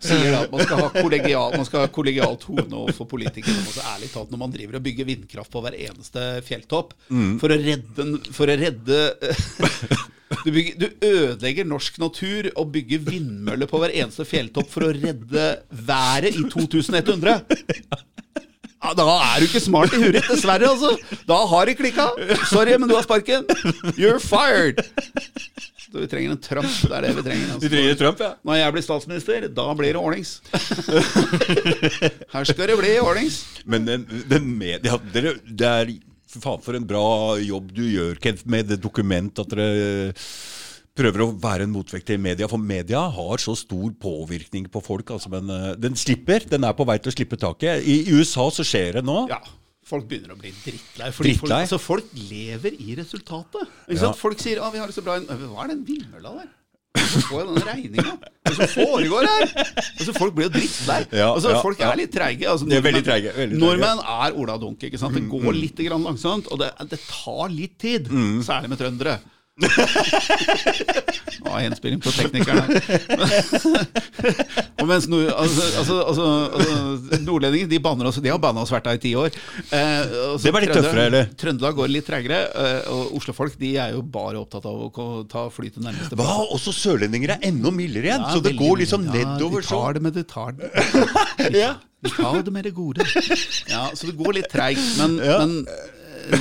Sier at man skal ha kollegial, man skal ha kollegial tone overfor politikere. men Altså, ærlig talt, når man driver og bygger vindkraft på hver eneste fjelltopp for å redde, for å redde [LAUGHS] du, bygger, du ødelegger norsk natur og bygger vindmøller på hver eneste fjelltopp for å redde været i 2100. Ja, da er du ikke smart i huet, dessverre. altså. Da har det klikka. Sorry, men du har sparken. You're fired. Så vi trenger en Trump. Det er det vi trenger. Altså. Vi trenger Trump, ja. Når jeg blir statsminister, da blir det ordnings. [LAUGHS] Her skal det bli ordnings. Men den, den media dere, Det er faen for en bra jobb du gjør, Kent, med det dokument at dere prøver å være en motvekt til media. For media har så stor påvirkning på folk. Altså, men eh, den slipper. Den er på vei til å slippe taket. I USA så skjer det nå. Ja, Folk begynner å bli drittlei. Fordi folk, altså, folk lever i resultatet. Ja. Folk sier at vi har det så bra Hva er den vindmølla der? Så får jeg den regninga. Hva som foregår her? Altså, folk blir jo drittlei. Ja, altså, ja, folk er litt treige. Altså, nordmenn, er veldig treige, veldig. Mm, Nordmenn er Ola Dunk. ikke sant? Det går litt grann langsomt, og det, det tar litt tid. Mm. Særlig med trøndere. Ja, henspilling på teknikeren her. Og mens nord, altså, altså, altså, altså, nordlendinger de, banner oss, de har banna oss hvert dag i ti år. Eh, Det var litt Trøndelag- tøffere, eller? Trøndelag går litt tregere. Eh, og Oslofolk de er jo bare opptatt av å ta fly til nærmeste Hva? Også sørlendinger er enda mildere igjen. Ja, så det går liksom ja, nedover Ja, de tar det med det tar det. [LAUGHS] Ja. De tar det med det gode. Ja, Så det går litt treigt. Men, Ja. men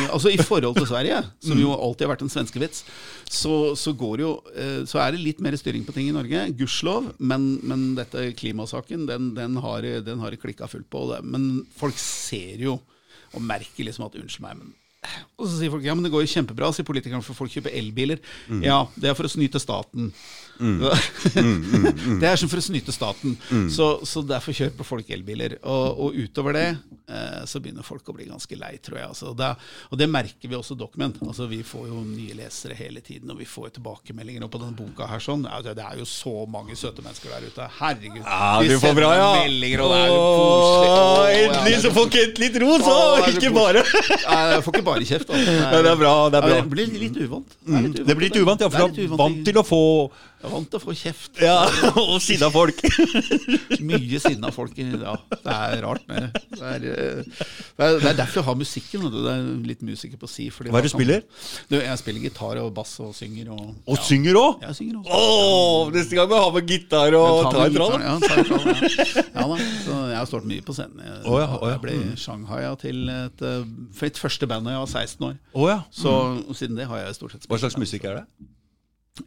altså i forhold til Sverige, som jo alltid har vært en svenskevits, så, så, går jo, eh, så er det litt mer styring på ting i Norge. Gudskjelov. Men, men dette klimasaken, den, den har, det klikka fullt på. Det. Men folk ser jo og merker liksom at unnskyld meg, men og så sier folk ja, men det går jo kjempebra, sier politikerne, for folk kjøper elbiler. Ja, det er for å snyte staten. [LAUGHS] det er som for å snyte staten. Så, så derfor kjøper folk elbiler. Og, og utover det eh, så begynner folk å bli ganske lei, tror jeg. Altså, det, og det merker vi også Document. Altså, vi får jo nye lesere hele tiden, og vi får jo tilbakemeldinger. Og på denne boka her sånn, ja, det er jo så mange søte mennesker der ute. Herregud. Ja, får sender bra, ja. Meldinger, og det er jo koselig. Åh, endelig det så får Kent litt ros, det så ikke bare Nei, jeg får ikke bare kjeft. Altså. Ja, det er bra, det er bra. Det blir litt uvant. Det, litt uvant. Det blir litt uvant, ja, for Det du er vant til å få Jeg vant til å få kjeft. Ja, [LAUGHS] og sinna folk. [LAUGHS] Mye sinna folk. i- Ja, det er rart med det. Er, eh, det er, det er derfor jeg har musikken. Det er litt musiker på si. Hva er det du kan- spiller? Du, jeg spiller gitar og bass og synger. Og, Og ja. synger òg! Jeg synger også. Åh, neste gang må jeg ha med gitar og ta en trall. Ja, ja. ja da, så jeg har stått mye på scenen. Jeg, oh, ja, oh, ja. jeg ble shanghaia til et, eh, mitt første band da jeg var 16 år. Oh, ja. Så og siden det har jeg stort sett Hva slags musikk er det?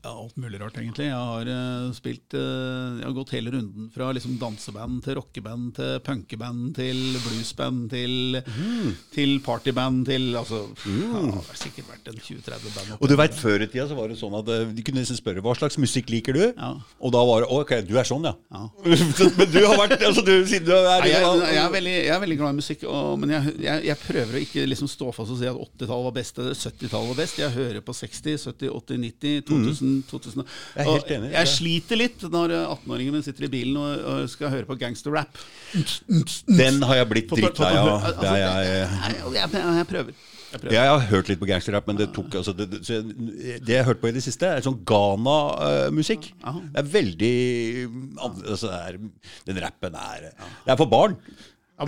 Ja, alt mulig rart, egentlig. Jeg har uh, spilt uh, Jeg har gått hele runden fra liksom danseband til rockeband til punkeband til bluesband til, til partyband til Altså ja, Det har sikkert vært en 20-30 band. Og du vet, Før i tida så var det sånn at uh, de kunne nesten spørre hva slags musikk liker du? Ja. Og da var det ok, du er sånn, ja. Ja. [LAUGHS] Men du har vært altså du, Siden du er Nei, jeg, jeg, er veldig, jeg er veldig glad i musikk, og, men jeg, jeg, prøver å ikke liksom stå fast og si at 80-tallet var best eller 70-tallet var best. Jeg hører på 60, 70, 80, 90, 2000, 2000. Jeg er helt enig, Jeg sliter litt når eh, 18-åringen min sitter i bilen og, og skal høre på gangsterrap. Den har jeg blitt drittlei av. Altså, er jeg, Jeg, jeg, jeg prøver. Jeg jeg har hørt litt på gangsterrap, men det tok altså det, det, det jeg har hørt på i det siste, er sånn Ghana-musikk. Ja. Det er veldig altså det er, Den rappen er Det er for barn.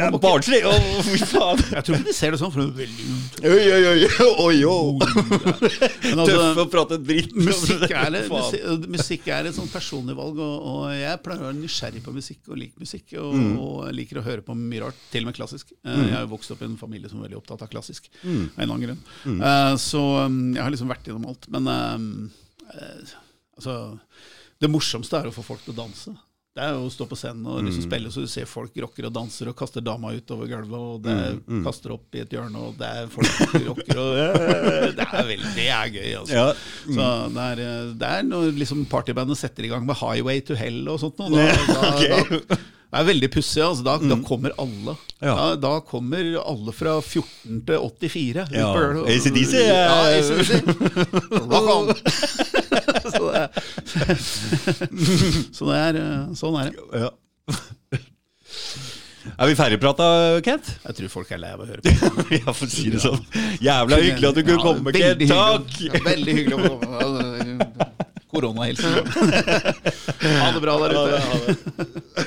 Ja, man barnslig! Å, fy [LAUGHS] faen! Jeg tror ikke de ser det sånn, for det er veldig Oi, oi, oi! [LAUGHS] oi, oi. [LAUGHS] Altså, Tøff å prate dritt. musikk er, musikk, musikk er et sånn personlig valg, og, og jeg pleier å være nysgjerrig på musikk og liker musikk. Og, Mm. og liker å høre på mye rart, til og med klassisk. Eh, Jeg har jo vokst opp i en familie som er veldig opptatt av klassisk. Mm. Av en eller annen grunn. Eh, Så um, jeg har liksom vært gjennom alt. Men um, eh, altså Det morsomste er å få folk til å danse. Det er jo å stå på scenen og liksom spille, så du ser folk rocker og danser og kaster dama utover gulvet, og det er, kaster opp i et hjørne, og det er folk rocker og [LAUGHS] [LAUGHS] Det er veldig det er gøy, altså. Ja. Så det er, det er når liksom partybandet setter i gang med 'Highway to Hell' og sånt. noe, da, da, [LAUGHS] det er veldig pussig. Altså. Da, da kommer alle. Ja. Da, da kommer alle fra 14 til 84. Ja. AC/DC Ja. Rock on! [LAUGHS] [LAUGHS] så, det er, [LAUGHS] så det er eh, sånn er det. Ja. Er vi ferdigprata, Kent? Jeg tror folk er lei av å høre på. Ja, for å si det sånn. Jævla hyggelig at du kunne Ja, komme, Kent. Takk! Ja, veldig hyggelig å komme. Koronahilsen. Ha det bra der ute.